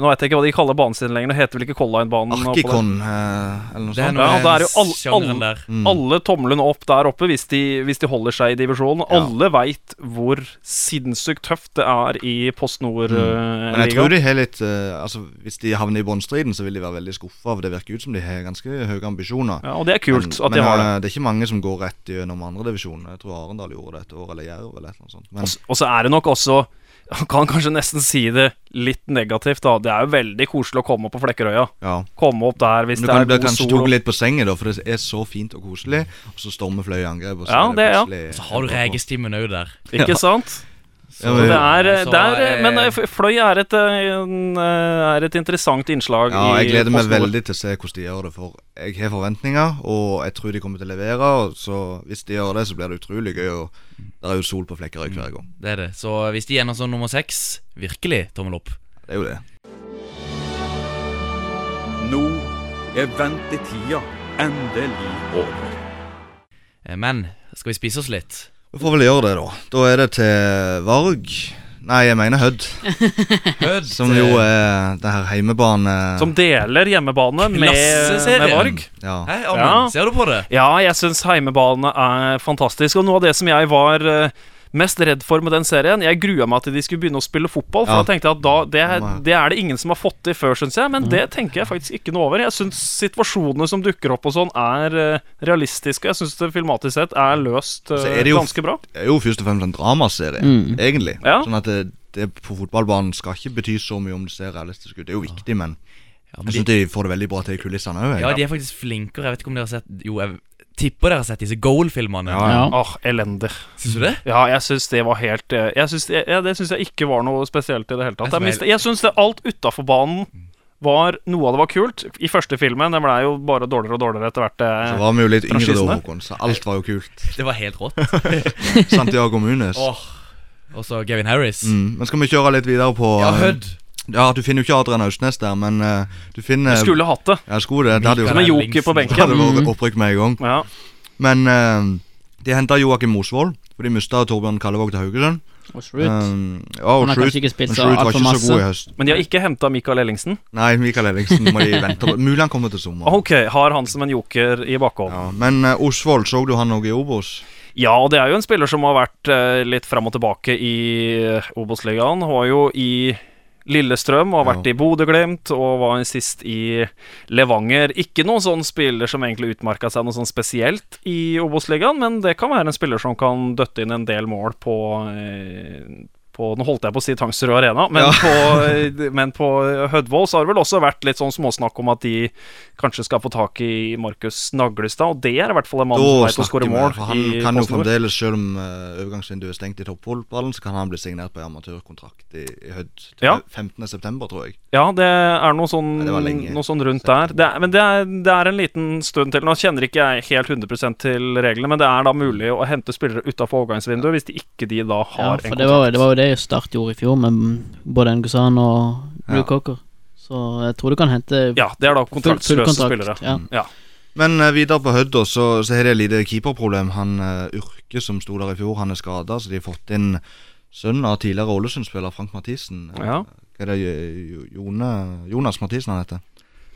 Nå vet jeg ikke hva de kaller banen sin lenger. Det heter vel ikke Colline-banen? Arkikon eh, eller noe sånt. Ja, det er jo all- sjangeren all- Mm. Alle tomlene opp der oppe hvis de, hvis de holder seg i divisjonen. Ja. Alle veit hvor sinnssykt tøft det er i Post Mm. Men jeg tror de har litt eh, Altså Hvis de havner i bunnstriden, så vil de være veldig skuffa. Det virker ut som de har ganske høye ambisjoner. ja, og det er kult men, at de men, har det. eh, det er ikke mange som går rett gjennom andredivisjon. Jeg tror Arendal gjorde det et år, eller Jerv eller et eller annet sånt. Men Og så er det nok også man (laughs) kan kanskje nesten si det litt negativt, da. Det er jo veldig koselig å komme opp på Flekkerøya. ja. Komme opp der hvis du det er god kanskje sol. tatt litt på sengen, da, for det er så fint og koselig. Og så stormer fløyangrep. Og så Ja, er det, ja. plutselig Så har du regestimen òg der. Ikke sant? (laughs) Så det er, Så, det er Men eh, Fløy er et, eh, eh, er et interessant innslag Ja, jeg gleder meg veldig til å se hvordan de gjør det. For jeg har forventninger, og jeg tror de kommer til å levere. Og så hvis de gjør det, så blir det utrolig gøy. Og det er jo sol på Flekkerøy hver gang. Det er det. Så hvis de ender som nummer seks, virkelig tommel opp. Det er jo det. Nå er ventetida endelig over. Men skal vi spise oss litt? Vi får vel gjøre det, da. Da er det til Varg. Nei, jeg mener Hødd. (laughs) Hødd. Som jo er det her heimebane... Som deler hjemmebane med, med Varg. Ja. Hei, Amund, Ja. ser du på det? Ja, jeg syns heimebane er fantastisk. Og noe av det som jeg var eh, mest redd for med den serien Jeg grua meg til de skulle begynne å spille fotball. For Ja. da tenkte jeg at da, det, det er det ingen som har fått til før, syns jeg. Mm. Men det tenker jeg faktisk ikke noe over. Jeg syns situasjonene som dukker opp og sånn, er uh, realistiske. Jeg syns det filmatisk sett er løst uh, er jo- ganske bra. Det er jo først og fremst en dramaserie, Mm. egentlig. Ja. Sånn at det, det på fotballbanen skal ikke bety så mye om det ser realistisk ut. Det er jo viktig, men Ja, men Jeg syns de, de får det veldig bra til i kulissene òg. ja, de er faktisk flinkere. Jeg vet ikke om dere har sett Jo, jeg tipper dere har sett disse Goal-filmene. Ja, Ja. Åh, elendig. Syns du det? Ja, jeg syns det var helt eh, Jeg synes, jeg, Det syns jeg ikke var noe spesielt i det hele tatt. Jeg, jeg syns det alt utafor banen var Noe av det var kult. I første filmen det ble jo bare dårligere og dårligere etter hvert. Så eh, var vi jo litt yngre da, Håkon, så alt var jo kult. (laughs) Det var helt rått. (laughs) Santiago Munes. Oh. Og så Gavin Harris. Mm. Men skal vi kjøre litt videre på Ja, eh, Hødd. Ja, Du finner jo ikke Adrian Austnes der, men uh, du finner Du skulle hatt det. Ja, skulle det. Det hadde jo Som en joker på benken. det hadde vært opprykk med en gang. Ja. Men uh, de henta Joakim Mosvold, for de mista Torbjørn Kallevåg til Haugesund. Og Shroot. Um, ja, og Han har Schroot- kanskje ikke spilt så var altfor ikke så god i høst. Men de har ikke henta Michael Ellingsen. Nei, Mikael Ellingsen må de vente på. Mulig han kommer til sommer. Ok, har han som en joker i bakhånd. Ja, men uh, Osvold, så du han òg i Obos? Ja, og det er jo en spiller som har vært uh, litt fram og tilbake i eh, Obos-ligaen. Var jo i Lillestrøm og har vært i Bodø-Glimt og var sist i Levanger. Ikke noen sånn spiller som egentlig utmerka seg noe sånn spesielt i Obos-ligaen, men det kan være en spiller som kan døtte inn en del mål på eh, på, nå holdt jeg på å si Tangsrud Arena, men, Ja. på, eh, men på Hødvoll så har det vel også vært litt sånn småsnakk om at de kanskje skal få tak i Markus Naglestad, og det er i hvert fall en mann som veit å skåre mål. Han kan jo fremdeles, selv om uh, overgangsvinduet er stengt i toppfotballen, så kan han bli signert på amatørkontrakt i, i Hødd til Ja. 15.9., tror jeg. Ja, det er noe sånn, Nei, noe sånn rundt der. Det er, men det er, det er en liten stund til. Nå kjenner ikke jeg helt 100 til reglene, men det er da mulig å hente spillere utafor overgangsvinduet hvis de ikke de da Ja, har for en det var, kontrakt. det var jo det Start gjorde i fjor, med både Ngusan og Blue Ja. Cocker. Så jeg tror du kan hente Ja, det er da full, full kontraktsløse kontrakt. spillere. Ja. Ja. Men uh, videre på Hødd, så, så har de et lite keeperproblem. Han uh, Urke som sto der i fjor, han er skada, så de har fått inn sønnen av tidligere Ålesund-spiller Frank Mathisen. Ja. Hva er det Jone, Jonas Mathisen han heter.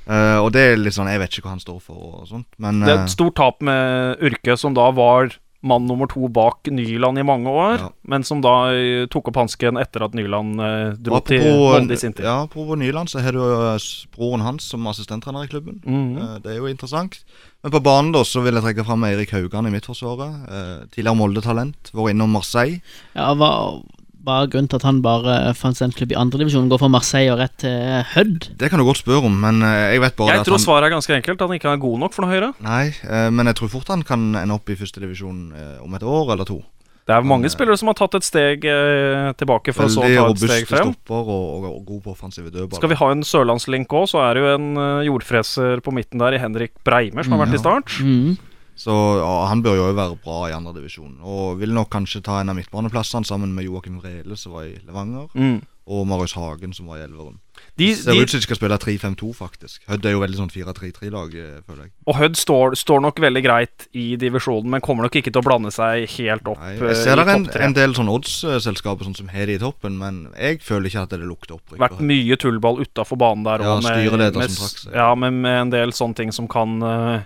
Uh, og det er litt sånn Jeg vet ikke hva han står for og sånt, men Det er eh, et stort tap med Urke, som da var mann nummer to bak Nyland i mange år, Ja. men som da eh, tok opp hansken etter at Nyland eh, dro til Molde i sin tid. Ja, apropos Nyland, så har du jo broren hans som assistenttrener i klubben. Eh, det er jo interessant. Men på banen da så vil jeg trekke fram Eirik Haugan i Midtforsvaret. Uh, tidligere Molde-talent. Vært innom Marseille. Ja, hva hva er grunnen til at han bare fant seg en klubb i andredivisjon? Går fra Marseille og rett til Hødd? Det kan du godt spørre om, men eh, jeg vet bare Jeg at tror han svaret er ganske enkelt, at han ikke er god nok for noe høyere. Nei, eh, men jeg tror fort han kan ende opp i førstedivisjon om et år eller to. Det er mange Han, eh, spillere som har tatt et steg eh, tilbake for å så ta et steg frem. og, og, og god på offensive dødballer. Skal vi ha en sørlandslink òg, så er det jo en eh, jordfreser på midten der i Henrik Breimer som har vært i start. Mhm. Så ja, han bør jo være bra i andredivisjon. Og vil nok kanskje ta en av midtbaneplassene sammen med Joakim Rele, som var i Levanger, Mm. og Marius Hagen, som var i Elverum. De, Ser de, ut som de skal spille 3-5-2, faktisk. Hødd er jo veldig sånn 4-3-3-lag, eh, føler jeg. og Hødd står, står nok veldig greit i divisjonen, men kommer nok ikke til å blande seg helt opp Nei, eh, jeg ser det en, en del sånn odds-selskaper sånn som har det i toppen, men jeg føler ikke at det lukter opprykk. Vært mye tullball utafor banen der Ja, òg, med, styreleder med, trakk ja, med, med en del sånne ting som kan eh,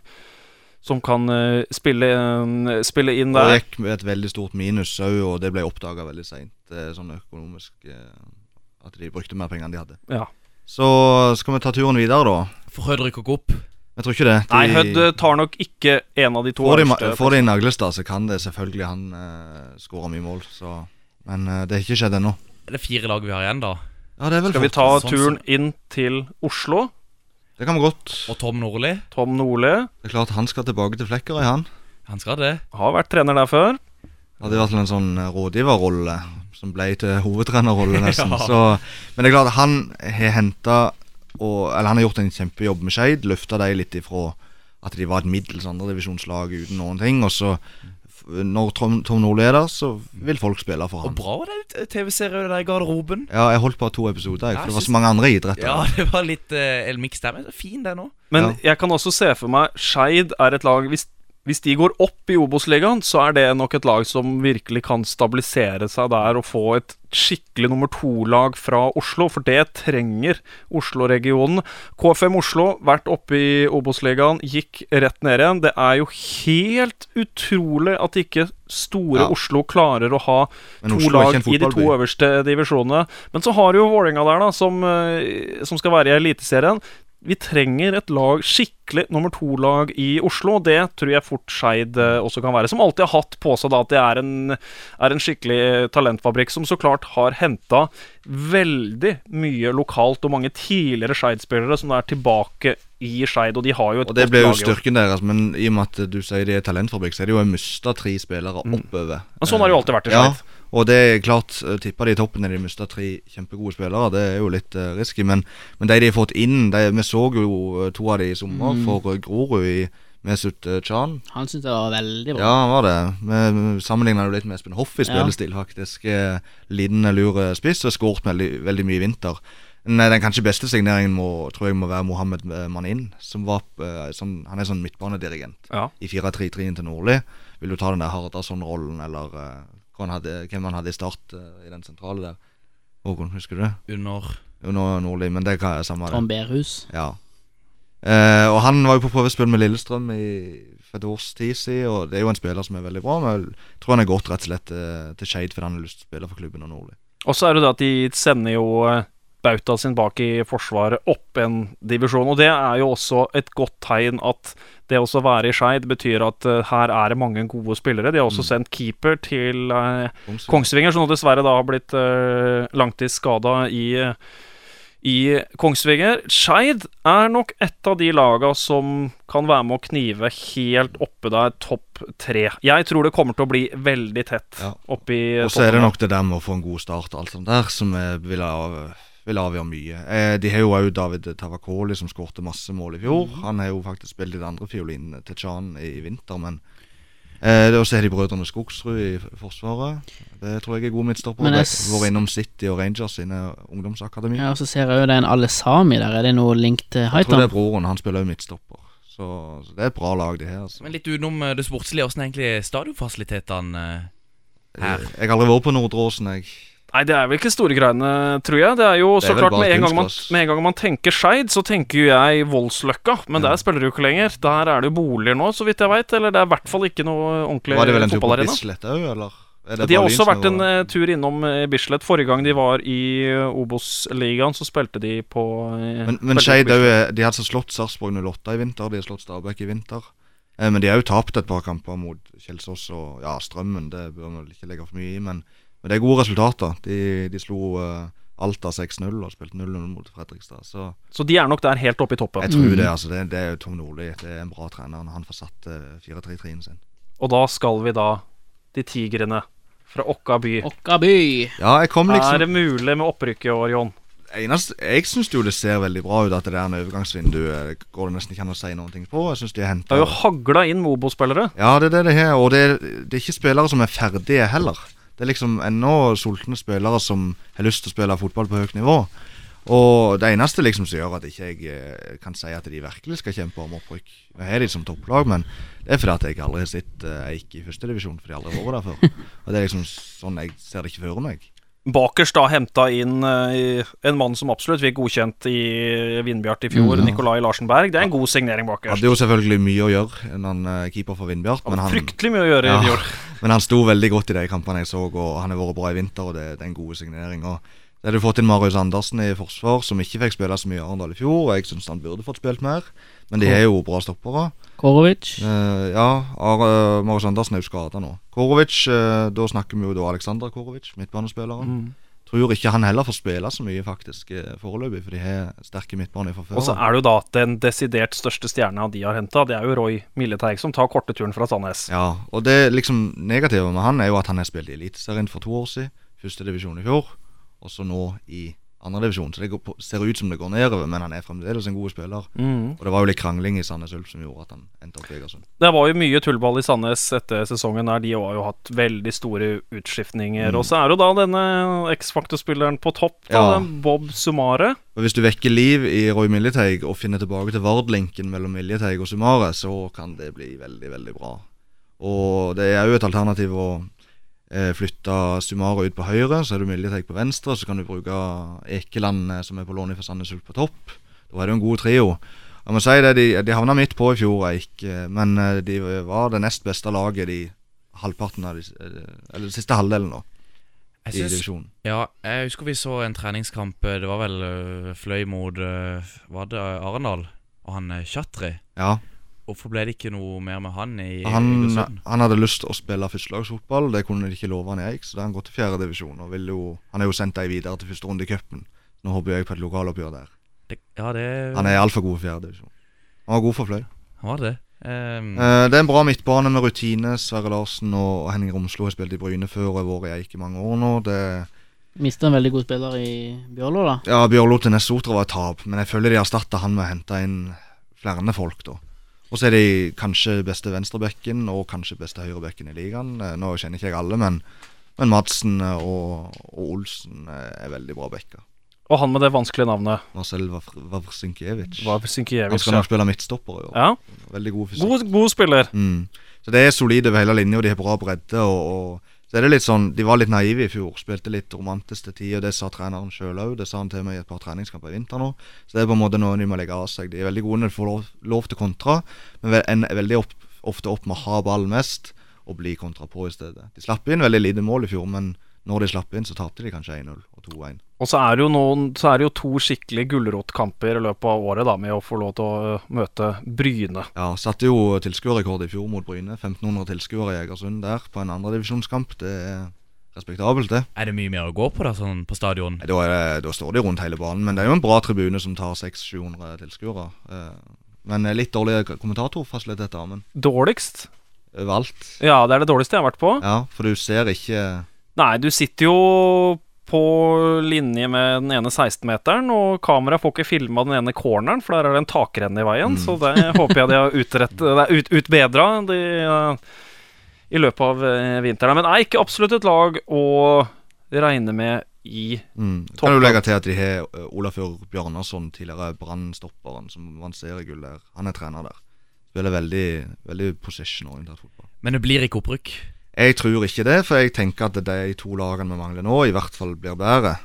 Som kan eh, spille, eh, spille inn der. der. gikk med et veldig stort minus òg, og det ble oppdaga veldig seint. Sånn økonomisk eh, At de brukte mer penger enn de hadde. Ja. Så skal vi ta turen videre, da. For Hødd rykker ikke opp. Jeg tror ikke det. Nei, Hødd eh, tar nok ikke en av de to Får de, får de Naglestad, så kan det selvfølgelig han uh, skåre mye mål. Så. Men uh, det har ikke skjedd ennå. Det er fire lag vi har igjen, da. Ja, det er vel Skal vi ta sånn turen inn til Oslo? Det kan vi godt. Og Tom Nordli. Tom Nordli Det er klart Han skal tilbake til Flekkerøy, han. Han skal det. har vært trener der før. Hadde vært en sånn eh, rådgiverrolle som ble til hovedtrenerrolle, (laughs) nesten. Ja. Så, men det er klart, han har henta Eller han har gjort en kjempejobb med Skeid. Løfta dem litt ifra at de var et middels andredivisjonslag uten noen ting. Og så, når Tom, Tom Nordli er der, så vil folk spille for Og bra var det TV-serien der i garderoben. Ja, jeg holdt bare to episoder, jeg, for det var så mange andre idretter. Ja, (laughs) det var litt uh, en miks der, men fin den òg. Men jeg kan også se for meg Skeid er et lag hvis, hvis de går opp i Obos-ligaen, så er det nok et lag som virkelig kan stabilisere seg der og få et skikkelig nummer to-lag fra Oslo, for det trenger Oslo-regionen. KFM Oslo, vært oppe i Obos-ligaen, gikk rett ned igjen. Det er jo helt utrolig at ikke store Ja. Oslo klarer å ha Men to lag i de to øverste divisjonene. Men så har du jo Vålerenga der, da, som, eh, som skal være i Eliteserien. Vi trenger et lag, skikkelig nummer to-lag i Oslo. Det tror jeg fort Skeid eh, også kan være. Som alltid har hatt på seg da at det er en, er en skikkelig talentfabrikk, som så klart har henta veldig mye lokalt, og mange tidligere Skeid-spillere som er tilbake i Skeid. Og de har jo et Og det godt ble jo lag styrken deres, men i og med at du sier de er talentfabrikk, så er det jo mista tre spillere oppover. Men sånn har det jo alltid vært i Ja, Skeid. Og det er klart, eh, tippa de i toppen når de mista tre kjempegode spillere. Det er jo litt uh, risky, men, men de de har fått inn de, Vi så jo eh, to av de i sommer Mm. for Grorud i Mesut Chan. Han syntes det var veldig bra. Ja, han var det. Vi sammenligna jo litt med Espen Hoff i Ja. spillestil, faktisk. Lidende Liten, lur spiss og skåret veldig, veldig mye i vinter. Nei, Den kanskje beste signeringen må, tror jeg må være Mohammed Manin. Som var sånn, Han er sånn midtbanedirigent Ja. i 4-3-3-en til Nordli. Vil du ta den der Hardasson-rollen, eller han hadde, hvem han hadde i start eh, i den sentrale der? Håkon, husker du det? Under Under Nordli, men det kan jeg samme det. Trond Berhus. Ja. Eh, og han var jo på prøvespill med Lillestrøm i for et års tid siden, og det er jo en spiller som er veldig bra. Men jeg tror han er gått rett og slett til, til Skeid fordi han har lyst til å spille for klubben og Nordli. Og så er det det at de sender jo eh, Bauta sin bak i Forsvaret opp en divisjon. Og det er jo også et godt tegn at det å være i Skeid betyr at uh, her er det mange gode spillere. De har også sendt keeper til uh, Kongsvinger, som nå dessverre da har blitt uh, langtidsskada i eh, i Kongsvinger. Skeid er nok et av de laga som kan være med å knive helt oppe der, topp tre. Jeg tror det kommer til å bli veldig tett Ja. oppi Og så er det nok det der med å få en god start og alt sånt der som eh, vil, av, vil avgjøre mye. Eh, de har jo òg David Tavakoli som skårte masse mål i fjor. Han har jo faktisk spilt i det andre fiolinen til Chan i vinter, men eh, Og så har de brødrene Skogsrud i Forsvaret. Det tror jeg er god midtstopper. Men jeg Vært innom City og Rangers sine ungdomsakademi. Ja, og så ser jeg jo det er en Alesami der. Er det noe link til Jeg tror det er broren. Han spiller jo midtstopper. Så, så det er et bra lag, det her. Så. Men litt utenom eh, det sportslige, åssen er egentlig stadionfasilitetene her? her? Jeg har aldri vært på Nordre Åsen, jeg. Nei, det er vel ikke store greiene, tror jeg. Det er jo Det er så klart med en, gang man, med en gang man tenker Skeid, så tenker jo jeg Voldsløkka. Men Ja. der spiller du jo ikke lenger. Der er det jo boliger nå, så vidt jeg veit. Eller det er i hvert fall ikke noe ordentlig Var det vel en tur på fotballarena. Bislett òg, eller? Er De har også vært en eh, tur innom uh, Bislett. Forrige gang de var i uh, Obos-ligaen, så spilte de på Men, men Skeid De har altså slått Sarpsborg 08 i vinter, de har slått Stabæk i vinter. Men de har jo tapt et par kamper mot Kjelsås og ja, Strømmen. Det bør man ikke legge for mye i, men, men det er gode resultater. De, de slo uh, Alta 6-0 og spilte 0-0 mot Fredrikstad. Så Så de er nok der helt oppe i toppen. jeg tror Mm. det. altså Det, det er jo Tom Nordli. Det er en bra trener han får satt eh, 4-3-3-en sin. Og da skal vi da til Tigrene fra Okka by. Okka by. Ja, jeg kom liksom Er det mulig med opprykk i år, Jon? Eneste, jeg syns jo det ser veldig bra ut at det der overgangsvinduet går det nesten ikke an å si noen ting på. Jeg synes de har Det har jo hagla inn Mobo-spillere. Ja, det er det det har. Og det, det er ikke spillere som er ferdige heller. Det er liksom ennå sultne spillere som har lyst til å spille fotball på høyt nivå. Og det eneste liksom som gjør at ikke jeg eh, kan si at de virkelig skal kjempe om opprykk Jeg har de som topplag, men det er fordi at jeg aldri har sett Eik i førstedivisjon, for de har aldri vært der før. (laughs) Og det er liksom sånn jeg ser det ikke for meg. Bakers da henta inn eh, en mann som absolutt fikk godkjent i Vindbjart i fjor, Mm. Nikolai Larsen Berg. Det er en god signering, Bakers. Hadde jo selvfølgelig mye å gjøre enn han eh, keeper for Vindbjart, men han, Fryktelig mye å gjøre Ja. i fjor. (laughs) men han sto veldig godt i de kampene jeg så, og han har vært bra i vinter, og det, det er en god signering. Og så hadde du fått inn Marius Andersen i forsvar, som ikke fikk spille så mye i Arendal i fjor. Og jeg syns han burde fått spilt mer, men de er jo bra stoppere. Korovic. Eh, ja, Ar eh, Marius Andersen er jo skada nå. Korovic, eh, da snakker vi jo da Aleksandr Korovic, midtbanespilleren. Mm. Tror ikke han heller får spille så mye faktisk eh, foreløpig, for de har sterke midtbaner fra før. Og så er det jo da den desidert største stjerna de har henta, det er jo Roy Milleteig, som tar korte turen fra Sandnes. Ja, og det liksom negative med han er jo at han har spilt i Eliteserien for to år siden. Første divisjon i fjor, og så nå i andre divisjon. Så det går ser ut som det går nedover, men han er fremdeles en god spiller. Mm. Og det var jo litt krangling i Sandnes Ulf som gjorde at han endte opp i Egersund. Det var jo mye tullball i Sandnes etter sesongen der. De har jo hatt veldig store utskiftninger. Mm. Og så er jo da denne X-Factor-spilleren på topp, da, Ja. Bob Sumare. Og Hvis du vekker liv i Roy Miljeteig og finner tilbake til Vard-linken mellom Miljeteig og Sumare, så kan det bli veldig, veldig bra. Og det er jo et alternativ å eh, flytte Sumare ut på høyre, så er du Miljeteig på venstre, så kan du bruke Ekeland, som er på lån fra Sandnes Ulf, på topp. Da er det jo en god trio. Jeg må si det, De, de havna midt på i fjor, Eik, eh, men eh, de var det nest beste laget de halvparten av de, Eller den siste halvdelen nå. I synes- divisjonen. Ja, jeg husker vi så en treningskamp Det var vel fløy mot Var det Arendal? Og han Chatri. Ja. Hvorfor ble det ikke noe mer med han i Han, han hadde lyst til å spille førstelagsfotball, det kunne de ikke love han i Eik, så da har han gått til fjerde divisjon. Og vil jo, han har jo sendt dem videre til første runde i cupen. Nå håper jeg på et lokaloppgjør der. Det, ja, det Han er altfor god i fjerde divisjon. Han var god for Fløy. Han var det. Eh, det er en bra midtbane med rutine. Sverre Larsen og og Henning Romslo har spilt i Bryne før og har vært i Eik i mange år nå. Det, Mista en veldig god spiller i Bjørlo, da. ja, Bjørlo til Nessotra var et tap, men jeg føler de erstatta han med å hente inn flere folk, da. Og så er de kanskje beste venstrebekken og kanskje beste høyrebekken i ligaen. Eh, Nå kjenner ikke jeg alle, men, men Madsen eh, og, og Olsen eh, er veldig bra bekker. Og han med det vanskelige navnet. Marcel Vav- Vavrinkiewicz. Var Han skal nok spille midtstopper i år. Ja. Veldig god fysikk. God, god spiller. Mm. Så det er solide over hele linja, de har bra bredde. Og, og så er det litt sånn De var litt naive i fjor. Spilte litt romantisk til tider. Det sa treneren sjøl òg. Det sa han til meg i et par treningskamper i vinter nå. Så det er på en måte noe de må legge av seg. De er veldig gode når de får lov, lov til kontra, men ender veldig opp, ofte opp med å ha ball mest og bli kontra på i stedet. De slapp inn veldig lite mål i fjor, men når de slapp inn, så tapte de kanskje 1-0 og 2-1. Og så er det jo noen Så er det jo to skikkelig gulrotkamper i løpet av året, da, med å få lov til å øh, møte Bryne. Ja, satte jo tilskuerrekord i fjor mot Bryne. 1500 tilskuere i Egersund der på en andredivisjonskamp. Det er respektabelt, det. er det mye mer å gå på da, sånn på stadion? Da, er det, da står de rundt hele banen, men det er jo en bra tribune som tar 600-700 tilskuere. Eh, Men litt dårlige kommentatorfasiliteter, men Dårligst? Valgt. Ja, det er det dårligste jeg har vært på. Ja, for du ser ikke Nei, du sitter jo på linje med den ene 16-meteren, og kameraet får ikke filma den ene corneren, for der er det en takrenne i veien, så det håper jeg de har utrett, det er ut, utbedra de, eh, i løpet av eh, vinteren. Men det er ikke absolutt et lag å regne med i mm. toppen. Kan du legge til at de har Olafjord Olafur Bjørnarsson, tidligere Brann-stopperen, som vant seriegull der. Han er trener der. Spiller veldig, veldig position-orientert fotball. Men det blir ikke opprykk? Jeg tror ikke det, for jeg tenker at de to lagene vi mangler nå, i hvert fall blir bedre.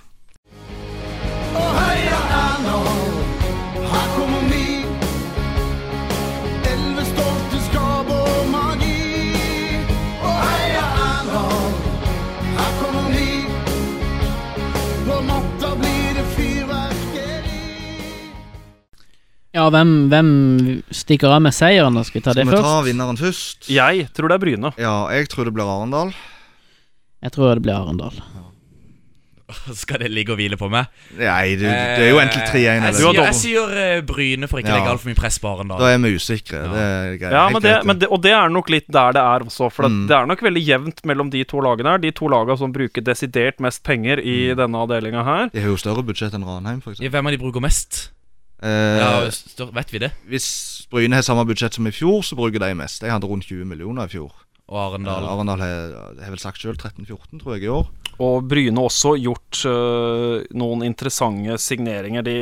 Ja, hvem, hvem stikker av med seieren? da? Skal vi ta det Skal vi ta vinneren først? Jeg tror det er Bryne. Ja, jeg tror det blir Arendal. Jeg tror det blir Arendal. (laughs) Skal det ligge og hvile på meg? Nei, det, det er jo egentlig 3-1. Jeg eller? sier, jeg sier eh, Bryne for ikke å Ja. legge altfor mye press på Arendal. Da er vi usikre. Det er greit. Ja, Helt men det, greit, men det, og det er nok litt der det er også. For det, Mm. det er nok veldig jevnt mellom de to lagene her. De to lagene som bruker desidert mest penger i Mm. denne avdelinga her. De har jo større budsjett enn Ranheim, f.eks. Ja, Hvem av de bruker mest? Eh, Ja, vet vi det? hvis Bryne har samme budsjett som i fjor, så bruker de mest. De hadde rundt 20 millioner i fjor. Og Arendal, Arendal? Arendal har, har vel sagt sjøl 13-14, tror jeg, i år. Og Bryne også gjort uh, noen interessante signeringer. De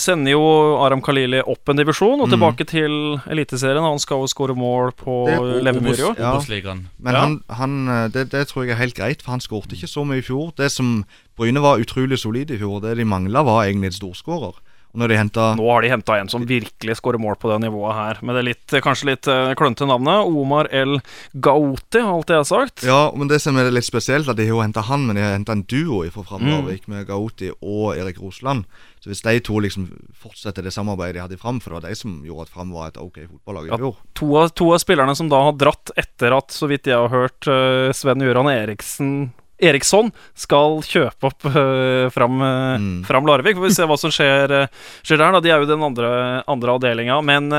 sender jo Aram Khalili opp en divisjon og Mm. tilbake til Eliteserien. Han skal jo skåre mål på Det Levermyr i år. Ja. Men Ja. han, han, det, det tror jeg er helt greit, for han skårte ikke så mye i fjor. Det som Bryne var utrolig solid i fjor, det de mangla, var egentlig en storskårer. Og når de henta Nå har de henta en som virkelig skårer mål på det nivået her, med det litt, kanskje litt øh, klønete navnet. Omar El Gauti, alt det jeg har sagt. Ja, men det som er litt spesielt, at de har henta han, men de har henta en duo fra Fram Mm. Med Gauti og Erik Rosland. Så hvis de to liksom fortsetter det samarbeidet de hadde i Fram, for det var de som gjorde at Fram var et ok fotballag i Ja. To av, to av spillerne som da har dratt etter at, så vidt jeg har hørt, øh, Sven Gøran Eriksen Eriksson skal kjøpe opp uh, fram, øh, Mm. fram Larvik. Får vi se hva som skjer, uh, skjer der. da De er jo den andre, andre avdelinga. Men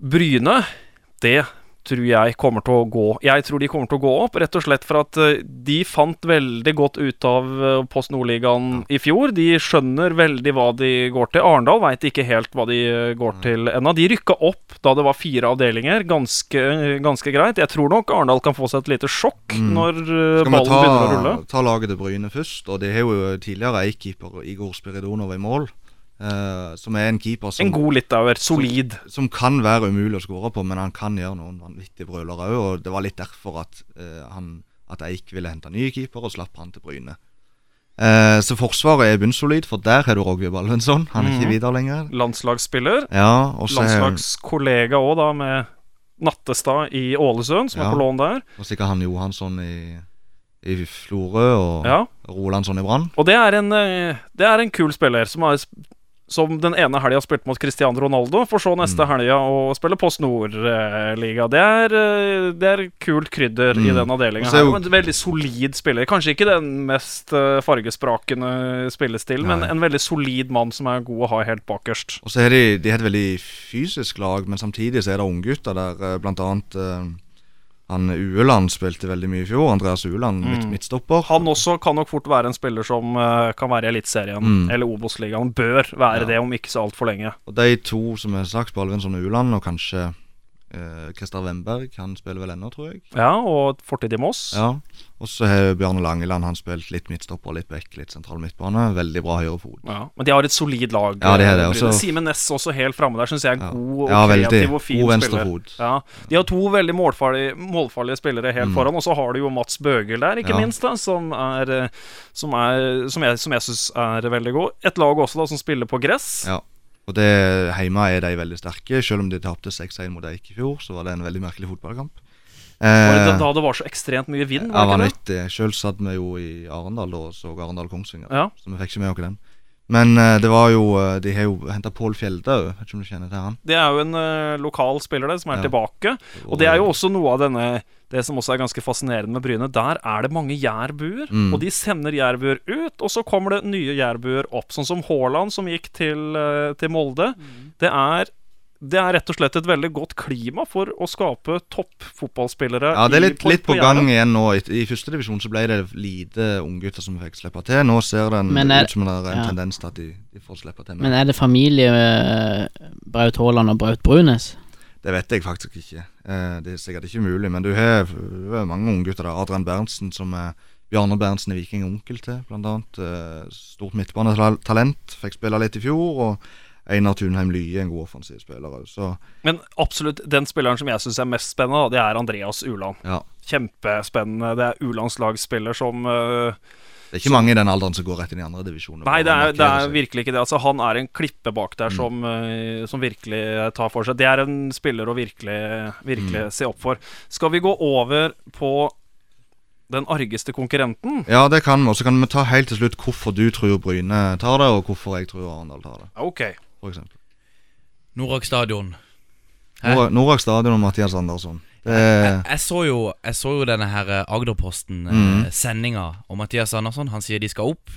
Bryne, det tror jeg kommer til å gå Jeg tror de kommer til å gå opp, rett og slett for at øh, de fant veldig godt ut av øh, Post Nordligaen i fjor. De skjønner veldig hva de går til. Arendal veit ikke helt hva de øh, går til ennå. De rykka opp da det var fire avdelinger, ganske, ganske greit. Jeg tror nok Arendal kan få seg et lite sjokk Mm. når ballen begynner å rulle. Skal vi ta laget til Bryne først? Og det har jo tidligere Eik-keeper Igor Spiridonov i mål. Eh, som er en keeper som, En god litauer. Solid. som kan være umulig å skåre på, men han kan gjøre noen vanvittige brølere òg. Og det var litt derfor at, uh, han, at Eik ville hente ny keeper, og slapp han til Bryne. Uh, så Forsvaret er bunnsolid, for der har du Rogvi Balvensson. Han er mm. ikke videre lenger. Landslagsspiller. Ja, Landslagskollega òg, da, med Nattestad i Ålesund, som Ja. er på lån der. og sikkert han Johansson i, i Florø og Ja. Rolandsson i Brann. Og det er en, det er en kul spiller som, har, som den ene helga spilte mot Cristiano Ronaldo, for så neste helga å spille Post Nord-liga. Det, eh, det er kult krydder i Mm. den avdelinga er her. En veldig solid spiller. Kanskje ikke den mest eh, fargesprakende spillestilen, men en veldig solid mann som er god å ha helt bakerst. Og så er de, de er et veldig fysisk lag, men samtidig så er det unggutter der. eh, Blant annet han Ueland spilte veldig mye i fjor. Andreas Ueland, midt, Mm. midtstopper. Han også kan nok fort være en spiller som uh, kan være i Eliteserien Mm. eller Obos-ligaen. Bør være Ja. det om ikke så altfor lenge. Og de to som er sagt, Balvinsson og Ueland, og kanskje eh, Christer Wemberg, han spiller vel ennå, tror jeg. Ja, og fortid i Moss. Ja. Og så har Bjarne Langeland han spilt litt midtstopper, litt back, litt sentral midtbane. Veldig bra høyrefot. Ja, men de har et solid lag. Ja, det eh, også. Simen Næss også helt framme der, syns jeg er en Ja. god og Ja, kreativ og fin God spiller. Ja, de har to veldig målfarlige, målfarlige spillere helt Mm. foran, og så har du jo Mats Bøgel der, ikke Ja. minst, da, som er eh, Som, er, som jeg, som jeg syns er veldig god. Et lag også da som spiller på gress. Ja. Og det hjemme er de veldig sterke. Selv om de tapte 6-1 mot Eik i fjor, så var det en veldig merkelig fotballkamp. Var det Eh, da, det var så ekstremt mye vind? Var det ikke det? Selv satt vi jo i Arendal og så Arendal-Kongsvinger, Ja. så vi fikk ikke med oss den. Men eh, det var jo eh, De har jo henta Pål Fjelde òg, vet ikke om du kjenner til han? Det er jo en uh, lokal spiller der som er Ja. tilbake. Og det er jo også noe av denne Det som også er ganske fascinerende med Bryne. Der er det mange jærbuer, Mm. og de sender jærbuer ut, og så kommer det nye jærbuer opp. Sånn som Haaland, som gikk til, til Molde. Det er det er rett og slett et veldig godt klima for å skape toppfotballspillere. Ja, det er i- litt, litt på gang igjen nå. I, i første divisjon så ble det lite unggutter som fikk slippe til. Nå ser det en, er- ut som det er en ja. tendens til at de, de får slippe til. Men er det familie eh, Braut Haaland og Braut Brunes? Det vet jeg faktisk ikke. Eh, det er sikkert ikke mulig. Men du har, du har mange unggutter der. Adrian Berntsen, som er Bjarne Berntsen er Viking onkel til, blant annet. Eh, stort midtbanetalent. Fikk spille litt i fjor. Og Einar Tunheim Lye, en god offensiv spiller òg. Så Men absolutt den spilleren som jeg syns er mest spennende, det er Andreas Uland. ja. Kjempespennende. Det er U-landslagsspiller som eh, Det er ikke mange i den alderen som går rett inn i andre divisjoner. Nei, det er, det er virkelig ikke det. Altså, han er en klippe bak Mm. der som, eh, som virkelig tar for seg. Det er en spiller å virkelig, virkelig Mm. se opp for. Skal vi gå over på den argeste konkurrenten? Ja, det kan vi. Og så kan vi ta helt til slutt hvorfor du tror Bryne tar det, og hvorfor jeg tror Arendal tar det. Ok. Eksempel. Norak stadion. Norak Norak Stadion og Mathias Andersson. Det Jeg, Jeg så jo, jeg så jo denne her eh, Mm. Agderposten-sendinga, og Mathias Andersson han sier de skal opp.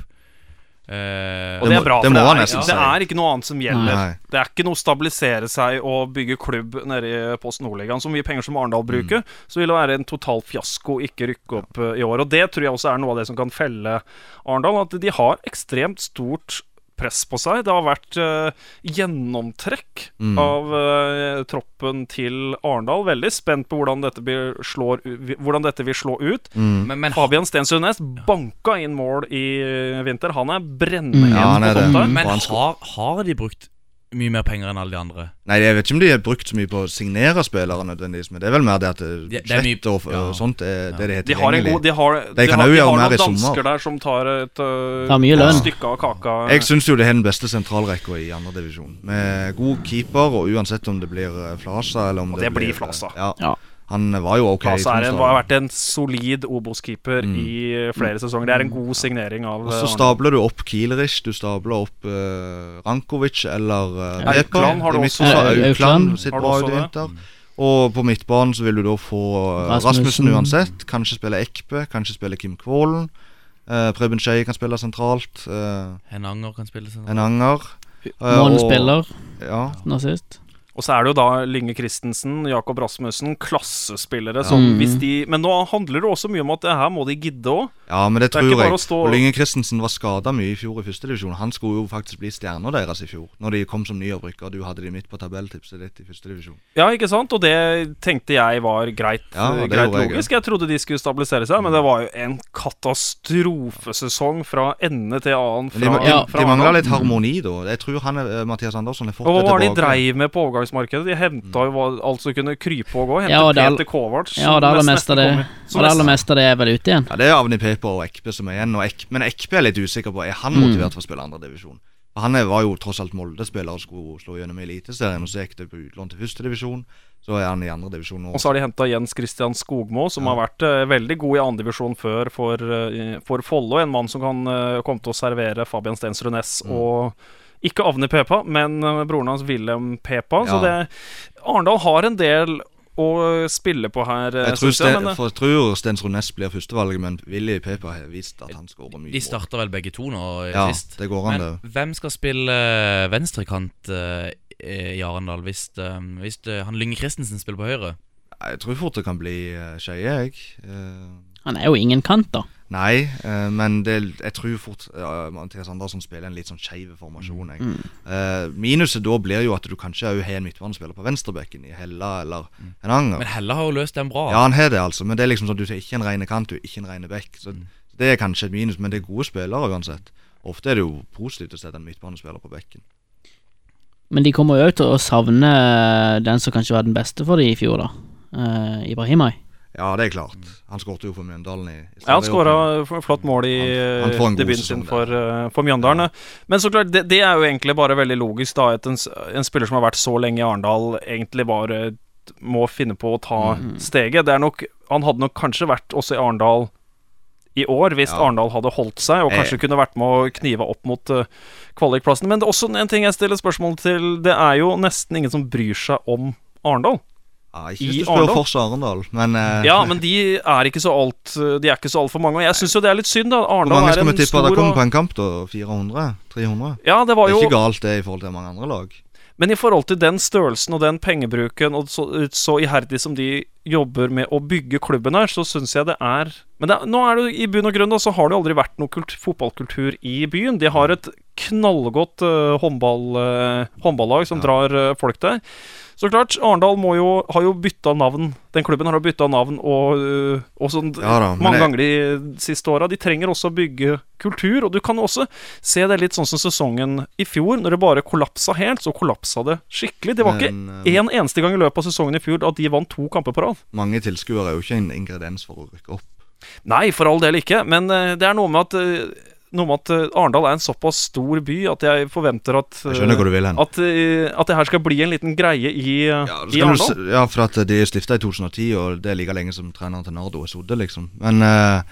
Eh, Og det, er bra, det for det er, det er ikke noe annet som gjelder. Nei. Det er ikke noe stabilisere seg og bygge klubb nede i Post Nordligaen. Så mye penger som Arendal bruker, så vil det være en total fiasko å ikke rykke opp eh, i år. Og det tror jeg også er noe av det som kan felle Arendal. At de har ekstremt stort press på seg. Det har vært uh, gjennomtrekk Mm. av uh, troppen til Arendal. Veldig spent på hvordan dette, blir, slår, hvordan dette vil slå ut. mm. men, men Fabian Stensundnes banka inn mål i eh, vinter. Han er brennende Mm. Ja, på det. topp der. Men har, har de brukt mye mer penger enn alle de andre? Nei, jeg vet ikke om de har brukt så mye på å signere spillere nødvendigvis, men det er vel mer det at det- Det- det er mye- og, ja. og sånt er det de heter. De har en god De har, De kan har, jo de gjøre har mer noen i sommer. dansker der som tar et uh, Tar mye lønn. stykke av kaka. Jeg syns jo det er den beste sentralrekka i andredivisjon. Med god keeper, og uansett om det blir eh, Flasa eller om Og det, det blir eh, Flasa. Ja. Ja. Han var jo ok. Altså er en, har vært en solid Obos-keeper Mm. i flere sesonger. Det er en god signering av Og så uh, stabler du opp Kielerich, du stabler opp uh, Rankovic eller uh, Aukland har du også. Aukland du bra også ut i vinter. Og på midtbanen så vil du da få Rasmussen. Rasmussen uansett. Kanskje spille Ekpe, kanskje spille Kim Kvålen. Uh, Preben Skei kan spille sentralt. Uh, Henanger kan spille sentralt. Henanger. Uh, Målspiller spiller Ja. nå sist. Og så er det jo da Lynge Christensen, Jakob Rasmussen, klassespillere som Mm. hvis de Men nå handler det også mye om at det her må de gidde òg. ja, men det Det er tror jeg. stå- Og Lynge Christensen var skada mye i fjor i førstedivisjon. Han skulle jo faktisk bli stjerna deres i fjor, når de kom som nyopprykka. Du hadde de midt på tabelltipset ditt i førstedivisjon. Ja, ikke sant? Og det tenkte jeg var greit, Ja, greit jeg, logisk. Jeg trodde de skulle stabilisere seg, men det var jo en katastrofesesong fra ende til annen. Fra, de, de, Ja. de mangla litt harmoni da. Jeg tror han er, Mathias Andersson har fått Og hva var det de dreiv med på overgangsmarkedet? De henta jo alt som kunne krype og gå. Hente Ja, og det Peter Kovac. Ja, og det aller meste av det, som det det er vel ute igjen. Ja, Det er Avni Peper og Ekpe som er igjen. Og Ek, men Ekpe er litt usikker på Er han Mm. motivert for å spille andredivisjon. Han var jo tross alt Molde-spiller og skulle slå gjennom i Eliteserien, og så gikk det på utlån til førstedivisjon. Så er han i andredivisjon nå. Og så har de henta Jens Christian Skogmo, som har vært uh, veldig god i andredivisjon før for, uh, for Follo. En mann som kan uh, komme til å servere Fabian Stensrud Næss Mm. og ikke Avni Pepa, men eh, broren hans Wilhelm Pepa. Så det Arendal har en del å spille på her, eh, Jeg tror, jeg. Sten, Men, eh, for jeg tror Stensrud Næss blir førstevalget, men Willy Pepa har vist at han skårer mye. De starter vel begge to nå eh, Ja, sist. det går an, Men det. hvem skal spille eh, venstrekant uh, i Arendal hvis, uh, hvis uh, han Lynge Christensen spiller på høyre? Jeg tror fort det kan bli uh, Skeie, jeg. Eh, Han er jo ingen kant, da. nei, eh, men det, jeg tror fort uh, Mathias Andersson spiller en litt sånn skeiv formasjon. Jeg. Mm. Eh, minuset da blir jo at du kanskje òg har en midtbanespiller på venstrebekken i Hella eller en Anger. Men Hella har jo løst den bra. Ja, han har det, altså, men det er liksom sånn du er ikke en rene kant, du er ikke en rene bekk. Så Mm. Det er kanskje et minus, men det er gode spillere uansett. Ofte er det jo positivt å sette en midtbanespiller på bekken. Men de kommer jo òg til å savne den som kanskje var den beste for de i fjor, da. Uh, Ibrahimay. Ja, det er klart. Han skårte jo for Mjøndalen i, i Ja, han skåra flott mål i Han- god debuten sin for, eh, for Mjøndalen. Men så klart, det, det er jo egentlig bare veldig logisk, da. At en, en spiller som har vært så lenge i Arendal, egentlig bare må finne på å ta Mm. steget. Det er nok Han hadde nok kanskje vært også i Arendal i år, hvis Ja. Arendal hadde holdt seg, og kanskje kanskje kunne vært med å knive opp mot uh, kvalikplassen. Men det er også en ting jeg stiller spørsmål til. Det er jo nesten ingen som bryr seg om Arendal. Ja, ikke hvis du spør Arendal. Forsa Arendal, men eh, Ja, men de er ikke så alt De er ikke så altfor mange. Og jeg syns jo det er litt synd, da. Hvor Arendal mange er skal vi tippe stor at det kommer og- på en kamp? da? 400? 300? Ja, det var Det er jo ikke galt det i forhold til mange andre lag. Men i forhold til den størrelsen og den pengebruken, og så, så iherdig som de jobber med å bygge klubben her, så syns jeg det er Men det, er- nå er det jo i bunn og grunn da, så har det jo aldri vært noe kult, fotballkultur i byen. De har et knallgodt eh, håndball, eh, håndballag som drar eh, folk der. Så klart, Arendal jo, har jo bytta navn. Den klubben har jo bytta navn og, øh, og sånn Ja da, mange jeg- ganger de siste åra. De trenger også å bygge kultur. Og du kan også se det litt sånn som sesongen i fjor. Når det bare kollapsa helt, så kollapsa det skikkelig. Det var Men, ikke én én eneste gang i løpet av sesongen i fjor at de vant to kamper på rad. Mange tilskuere er jo ikke en ingrediens for å rykke opp. Nei, for all del ikke. Men eh, det er noe med at noe med at eh, Arendal er en såpass stor by at jeg forventer at Jeg hvor du vil. At, eh, at det her skal bli en liten greie i, eh, Ja, i du, Arendal. ja, for at de er stifta i 2010, og det er like lenge som treneren til Nardo er sittet, liksom. Men uh,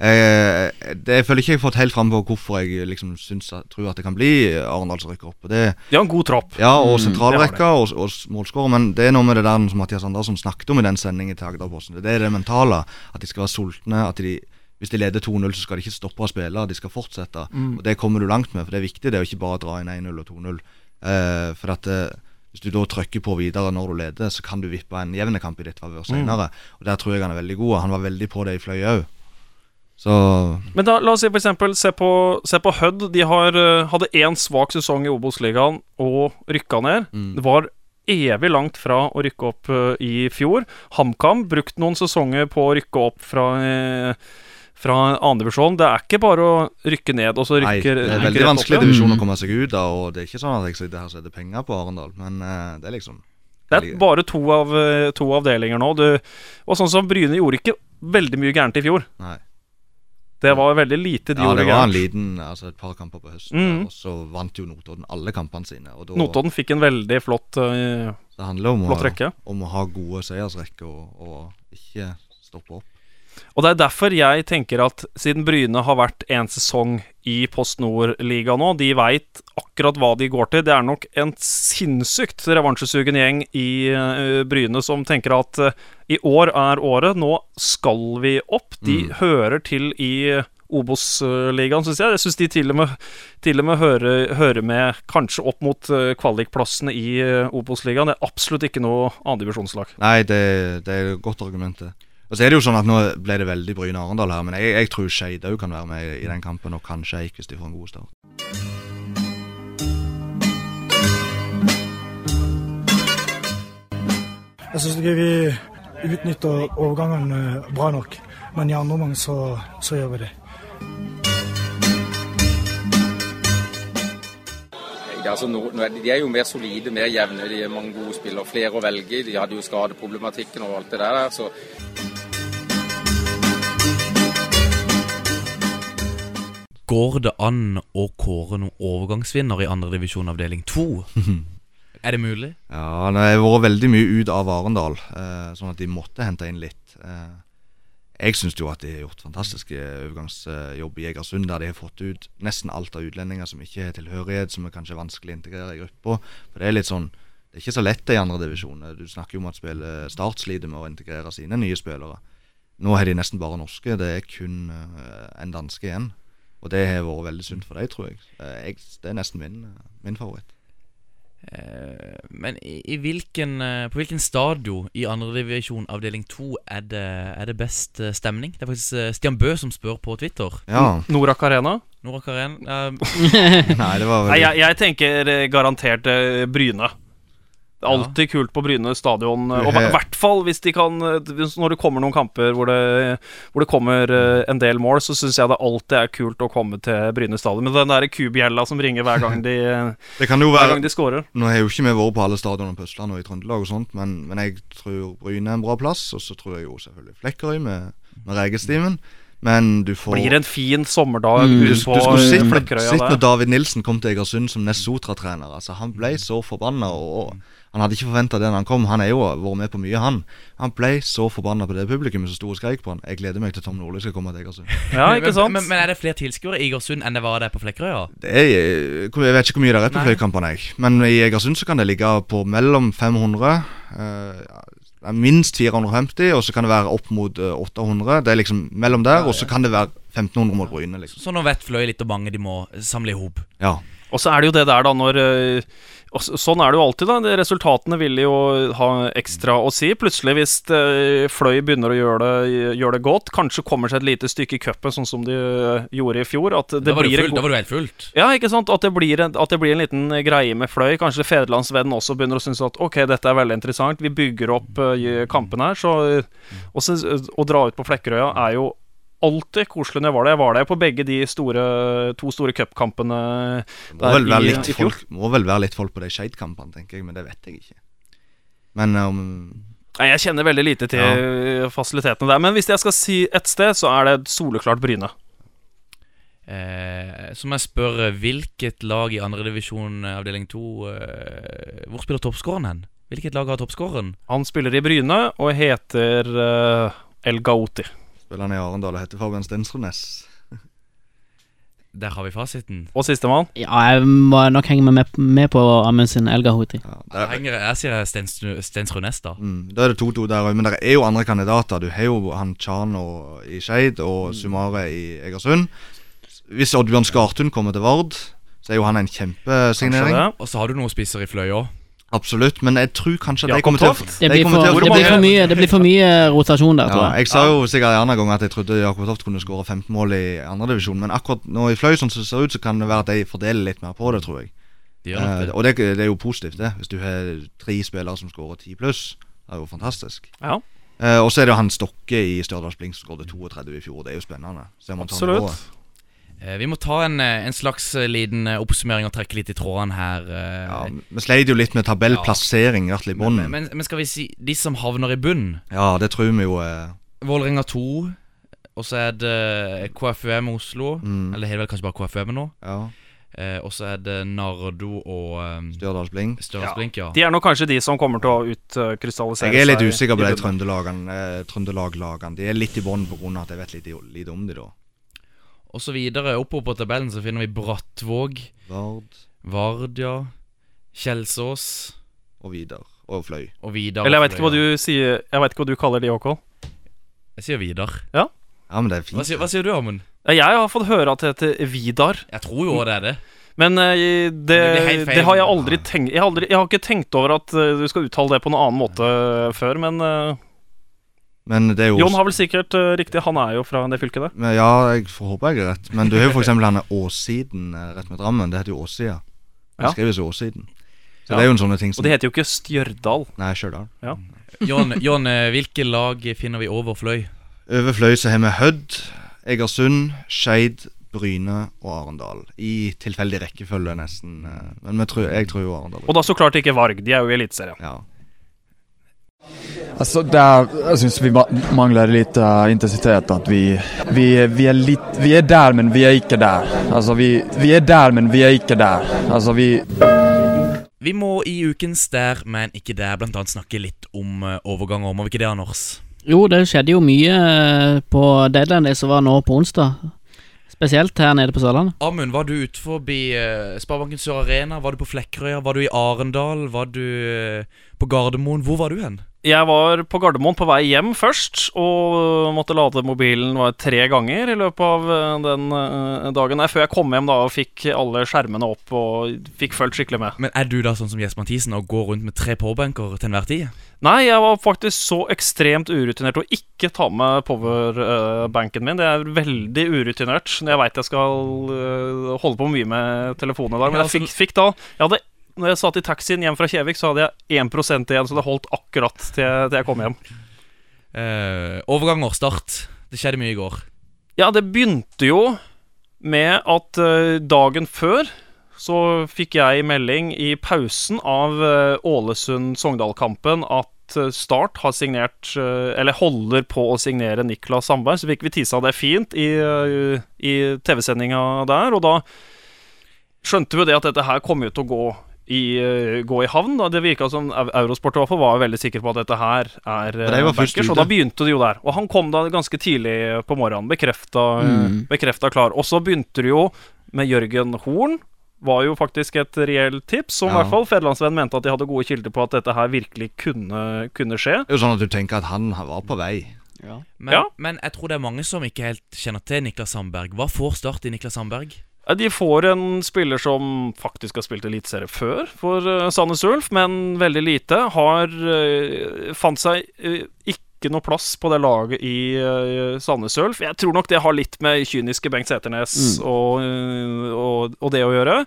jeg, det, jeg føler ikke jeg har fått helt fram på hvorfor jeg liksom syns at, tror at det kan bli Arendal som rykker opp. Det, De har en god tropp. ja, og Mm, og, og målskårer, men det er noe med det der som Mathias Andersen snakket om i den sendingen til Agderposten. Det er det mentale. At de skal være sultne. At de, hvis de leder 2-0, så skal de ikke stoppe å spille, de skal fortsette. Mm. Og Det kommer du langt med, for det er viktig det er jo ikke bare å dra inn 1-0 og 2-0. Eh, for at eh, hvis du da trykker på videre når du leder, så kan du vippe en jevn kamp i ditt favør senere. Og Der tror jeg han er veldig god. Han var veldig på det i Fløy òg. Så Men da, la oss si for eksempel Se på, se på Hødd. De har, eh, hadde én svak sesong i Obos-ligaen og rykka ned. Mm. Det var evig langt fra å rykke opp uh, i fjor. HamKam brukt noen sesonger på å rykke opp fra uh, fra andredivisjon. Det er ikke bare å rykke ned og så Nei, rykke det er veldig vanskelig divisjon å komme seg ut av. Og det er ikke sånn at jeg sitter her og setter penger på Arendal, men eh, det er liksom Det er bare to, av, eh, to avdelinger nå. Du, og sånn som Bryne gjorde ikke veldig mye gærent i fjor. Nei. Det var veldig lite de Ja, gjorde det var en liten Altså et par kamper på høsten, mm. og så vant jo Notodden alle kampene sine. Og da, Notodden fikk en veldig flott uh, Det handler om, flott å, om å ha gode seiersrekker og, og ikke stoppe opp. Og det er derfor jeg tenker at siden Bryne har vært en sesong i Post Nord-liga nå, de veit akkurat hva de går til. Det er nok en sinnssykt revansjesugen gjeng i eh, Bryne som tenker at eh, i år er året, nå skal vi opp. De Mm. hører til i Obos-ligaen, syns jeg. Jeg syns de til og med, til og med hører, hører med kanskje opp mot eh, kvalikplassene i Obos-ligaen. Det er absolutt ikke noe andredivisjonslag. Nei, det, det er et godt argument, det. Og så er det jo sånn at Nå ble det veldig Bryne Arendal her, men jeg, jeg tror Skeid òg kan være med i, den kampen, og kanskje Eik hvis de får en god start. Jeg syns ikke vi utnytter overgangen bra nok, men i andre omgang så, så gjør vi det. Altså, nå, nå er de, de er jo mer solide, mer jevne. De er mange gode spillere. Flere å velge i. De hadde jo skadeproblematikken og alt det der. Så Går det an å kåre noen overgangsvinner i andredivisjon avdeling 2? (laughs) Er det mulig? Ja, det har vært veldig mye ut av Arendal, eh, sånn at de måtte hente inn litt. Eh, jeg syns jo at de har gjort fantastisk overgangsjobb i Egersund, der de har fått ut nesten alt av utlendinger som ikke har tilhørighet, som er kanskje vanskelig å integrere i gruppa. For det er litt sånn Det er ikke så lett i andredivisjon. Du snakker jo om at spille Start sliter med å integrere sine nye spillere. Nå har de nesten bare norske. Det er kun eh, en danske igjen. Og det har vært veldig sunt for dem, tror jeg. Eh, jeg det er nesten min, eh, min favoritt. Eh, men i, i hvilken, på hvilken stadion i andredivisjon avdeling 2 er det, er det best stemning? Det er faktisk Stian Bø som spør på Twitter. Ja. Norak Arena? Norak Arena eh, (laughs) Nei, det var Nei, jeg, jeg tenker garantert Bryne. Det er alltid kult på Bryne stadion. eh, Og i (laughs) hvert fall hvis de kan eh, Når det kommer noen kamper hvor det, hvor det kommer eh, en del mål, så syns jeg det alltid er kult å komme til Bryne stadion. Men den der kubjella som ringer hver gang de, (laughs) Det kan jo være de scorer. Nå har jo ikke vi vært på alle stadionene på Østlandet og i Trøndelag, og sånt men, men jeg tror Bryne er en bra plass. Og så tror jeg jo selvfølgelig Flekkerøy med, med Regestimen. Men du får Blir en fin sommerdag Mm. du, på skulle sitte når, når. David Nilsen kom til Egersund som Nest Sotra-trener. Altså, han ble så forbanna. Og, og han hadde ikke forventa det når han kom. Han er jo vært med på mye, han. Han ble så forbanna på det publikummet som sto og skreik på han. Jeg gleder meg til Tom Nordli skal komme til Egersund. (laughs) Ja, ikke sant? Men, men, men er det flere tilskuere i Egersund enn det var der på er, jeg vet ikke hvor mye det er på fløykampene, jeg. Men i Egersund så kan det ligge på mellom 500 eh, det er Minst 450, og så kan det være opp mot eh, 800. Det er liksom mellom der, og så kan det være 1500 mot Bryne, liksom. Så nå vet Fløy litt hvor mange de må samle i hop. Ja. Og så er det jo det der, da, når øh, og Sånn er det jo alltid, da. Resultatene vil jo ha ekstra å si. Plutselig, hvis øh, Fløy begynner å gjøre det, gjøre det godt, kanskje kommer seg et lite stykke i cupen, sånn som de øh, gjorde i fjor At det Da var, blir det helt fullt. Ja, ikke sant? At det, blir at det blir en liten greie med Fløy. Kanskje Federlandsvennen også begynner å synes at ok, dette er veldig interessant. Vi bygger opp kampene her. Så Å dra ut på Flekkerøya er jo alltid koselig når jeg var der. Jeg var der på begge de store, to store cupkampene der vel, være i- i fjor. folk, må vel være litt folk på de Skeid-kampene, tenker jeg, men det vet jeg ikke. Men um, Nei, Jeg kjenner veldig lite til fasilitetene der. Men hvis jeg skal si ett sted, så er det soleklart Bryne. Eh, så må jeg spørre hvilket lag i andredivisjon avdeling 2 eh, Hvor spiller toppskåreren hen? Hvilket lag har toppskåreren? Han spiller i Bryne og heter eh, El Gauti. Spiller han i Arendal og heter Fabian Stensrudnes. Der har vi fasiten. Og sistemann. Ja, jeg må nok henge meg med, med på Amundsen Elga Houthi. Ja, Jeg, der, jeg sier Stens- Næss, da. mm, da er det 2-2 der òg, men det er jo andre kandidater. Du har jo han Chano i Skeid og Sumare i Egersund. Hvis Oddbjørn Skartun kommer til Vard, så er jo han en kjempesignering. Og så har du noen spisser i Fløy òg. Absolutt, men jeg tror kanskje at de Jakob kommer til å Det blir for, til å- det blir for, mye, det blir for mye rotasjon der, tror Ja, jeg. jeg sa jo sikkert en annen gang at jeg trodde Jakob Toft kunne skåre 15 mål i andredivisjon, men akkurat nå i Fløysund sånn som det ser ut, så kan det være at de fordeler litt mer på det, tror jeg. De gjør nok Eh, og det, det er jo positivt, det. Hvis du har tre spillere som skårer 10 pluss. Det er jo fantastisk. Ja, Eh, og så er det jo han Stokke i Stjørdals Blink som skåret 32 i fjor. Det er jo spennende. Absolutt. Eh, vi må ta en, eh, en slags eh, liten oppsummering og trekke litt i trådene her. Ja, Vi sleit jo litt med tabellplassering i hvert i men, men, men skal vi si de som havner i bunn? Ja, det tror vi jo Eh. Vålerenga 2. Og så er det KFUM Oslo. mm, Eller heter vel kanskje bare KFUM nå. ja, Eh, og så er det Nardo og um, Stjørdals Blink. Støres Blink, ja. De er nok kanskje de som kommer til å utkrystallisere Jeg er litt usikker på de trøndelagene, eh, trøndelag-lagene. De er litt i bånn pga. at jeg vet litt, lite om de da. Og så videre oppover på tabellen så finner vi Brattvåg, Vard Vard, ja. Kjelsås og Vidar. Og Fløy. og Vidar. Eller jeg vet ikke hva du sier Jeg vet ikke hva du kaller de, Håkon. Jeg sier Vidar. Ja, men det er Hva fint. sier, hva sier du, Amund? Jeg har fått høre at det heter Vidar. Jeg tror jo det er det. Men eh, det, Det det har jeg aldri tenkt jeg, har aldri, jeg har ikke tenkt over at eh, du skal uttale det på en annen måte før, men eh, Men det er jo Jon har vel sikkert uh, riktig. Han er jo fra det fylket der. Men Ja, jeg får håpe jeg er rett. Men du har jo f.eks. denne Åssiden eh, rett med Drammen. Det heter jo Åssida. Det Ja. skrives jo Åssiden. Så Ja. det er jo en sånne ting som Og det heter jo ikke Stjørdal. Nei, Stjørdal. Jon, Jon, eh, hvilke lag finner vi over Fløy? Over Fløy så har vi Hødd, Egersund, Skeid, Bryne og Arendal. I tilfeldig rekkefølge, nesten. Men vi tror, jeg tror jo Arendal. Og da så klart ikke Varg. De er jo i Eliteserien. Ja. Altså, der, jeg syns vi mangler litt uh, intensitet. At vi, vi, vi, er litt, vi er der, men vi er ikke der. Altså, vi, vi er der, men vi er ikke der. Altså, vi Vi må i ukens Der, men ikke der, annet snakke litt om eh, overganger. Må vi ikke det, Anders? Jo, det skjedde jo mye eh, på deadline det som var nå på onsdag. Spesielt her nede på Sørlandet. Amund, var du ut forbi uh, Sparebanken Sør Arena? Var du på Flekkerøya? Var du i Arendal? Var du på Gardermoen? Hvor var du hen? Jeg var på Gardermoen på vei hjem først, og måtte lade mobilen var tre ganger i løpet av eh, den eh, dagen. der, Før jeg kom hjem da og fikk alle skjermene opp og fikk fulgt skikkelig med. Men er du da sånn som Jesper Mathisen og går rundt med tre powerbanker til enhver tid? Nei, jeg var faktisk så ekstremt urutinert å ikke ta med powerbanken min. Det er veldig urutinert jeg veit jeg skal eh, holde på mye med telefonen i dag. Men jeg fikk, fikk da jeg hadde, Når jeg satt i taxien hjem fra Kjevik, så hadde jeg 1% igjen, så det holdt akkurat til, til jeg kom hjem. Uh, overganger, start. Det skjedde mye i går. Ja, det begynte jo med at uh, dagen før så fikk jeg melding i pausen av uh, Ålesund-Sogndal-kampen at eh, Start har signert eh, Eller holder på å signere Niklas Sandberg. Så fikk vi tisa det fint i, eh, i TV-sendinga der, og da skjønte vi det at dette her kom jo til å gå i, eh, gå i havn. Da. Det virka som Eu- Eurosport i hvert fall var veldig sikker på at dette her er Ja, de var eh, ute. og da begynte det jo der. Og han kom da ganske tidlig på morgenen, bekrefta, Mm. bekrefta klar. Og så begynte det jo med Jørgen Horn. Var jo faktisk et reelt tips, som i hvert fall Federlandsvenn mente at de hadde gode kilder på at dette her virkelig kunne, kunne skje. Det er jo sånn at du tenker at han var på vei. Men, Ja. men jeg tror det er mange som ikke helt kjenner til Niklas Sandberg. Hva får Start i Niklas Sandberg? De får en spiller som faktisk har spilt eliteserie før for uh, Sandnes Ulf, men veldig lite. Har eh, Fant seg eh, ikke noe plass på det laget i Sandnes Ulf. Jeg tror nok det har litt med kyniske Bengt Seternes Mm. og, eh, og, og det å gjøre.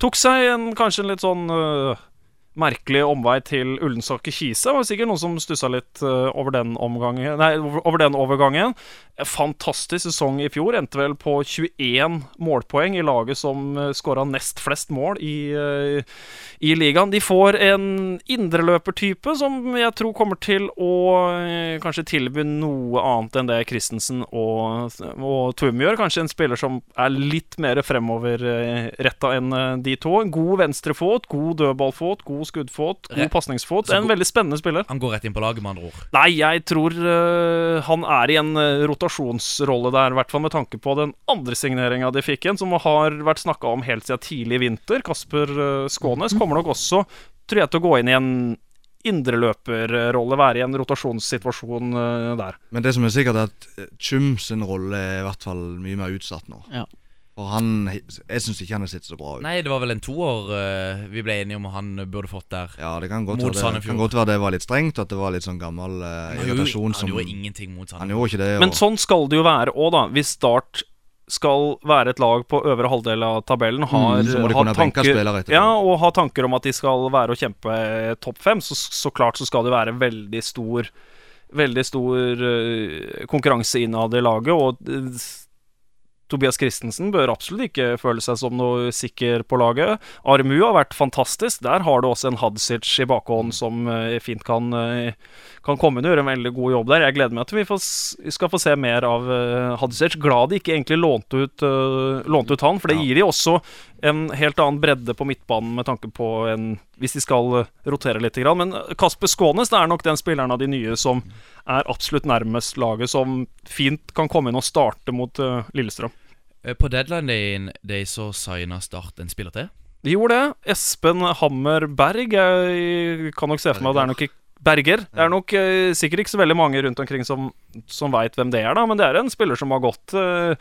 Tok seg en, kanskje en litt sånn eh, merkelig omvei til Ullensaker-Kise. Det var sikkert noen som stussa litt eh, over den Nei, over, den overgangen. En Fantastisk sesong i fjor. Endte vel på 21 målpoeng i laget som uh, skåra nest flest mål i, eh, i ligaen. De får en indreløpertype som jeg tror kommer til å eh, kanskje tilby noe annet enn det Christensen og, og Tum gjør. Kanskje en spiller som er litt mer fremoverretta enn eh, de to. En god venstrefot, god dødballfot, god skuddfot, Re- god pasningsfot. En veldig spennende spiller. Han går rett inn på laget, med andre ord. Nei, jeg tror uh, han er i en øh, rotasjonsrolle der, i hvert fall med tanke på den andre signeringa de fikk igjen, som har vært snakka om helt siden tidlig i vinter. Kasper øh, Skånes kommer nok også, tror jeg, til å gå inn i en indreløperrolle, være i en rotasjonssituasjon der. Men det som er sikkert, er at eh, Chum sin rolle er i hvert fall mye mer utsatt nå. Ja. For han Jeg syns ikke han har sett så bra ut. Nei, det var vel en toer uh, vi ble enige om han burde fått der. Ja, det kan godt, Mot være det, kan godt være det var litt strengt, at det var litt sånn gammel eh, Han gjorde, irritasjon han som gjorde ingenting mot Han Sandefjord. det. Men sånn skal det jo være òg, da. Hvis Start skal være et lag på øvre halvdel av tabellen, har, Mm, så må de har spillere ja, og har tanker om at de skal være og kjempe topp fem, så, så klart så skal det være veldig stor Veldig stor uh, konkurranse innad i laget, og eh, Tobias Christensen bør absolutt ikke føle seg som noe sikker på laget. Armu har vært fantastisk. Der har du også en Hadzic i bakhånd som eh, fint kan, eh, kan komme inn og gjøre en veldig god jobb der. Jeg gleder meg til vi får, skal få se mer av uh, Hadzic. Glad de ikke egentlig lånte ut, eh, lånte ut han, for det gir de også en helt annen bredde på midtbanen med tanke på en Hvis de skal eh, rotere litt. Men eh, Kasper Skånes det er nok den spilleren av de nye som er absolutt nærmest laget, som fint kan komme inn og starte mot uh, Lillestrøm. Eh, På deadline day, de så signa Start en spiller til. De gjorde det. Espen Hammer Berg. Jeg kan nok se for meg at det er nok ikke Berger. Det er nok uh, sikkert ikke så veldig mange rundt omkring som, som veit hvem det er, da, men det er en spiller som har gått eh,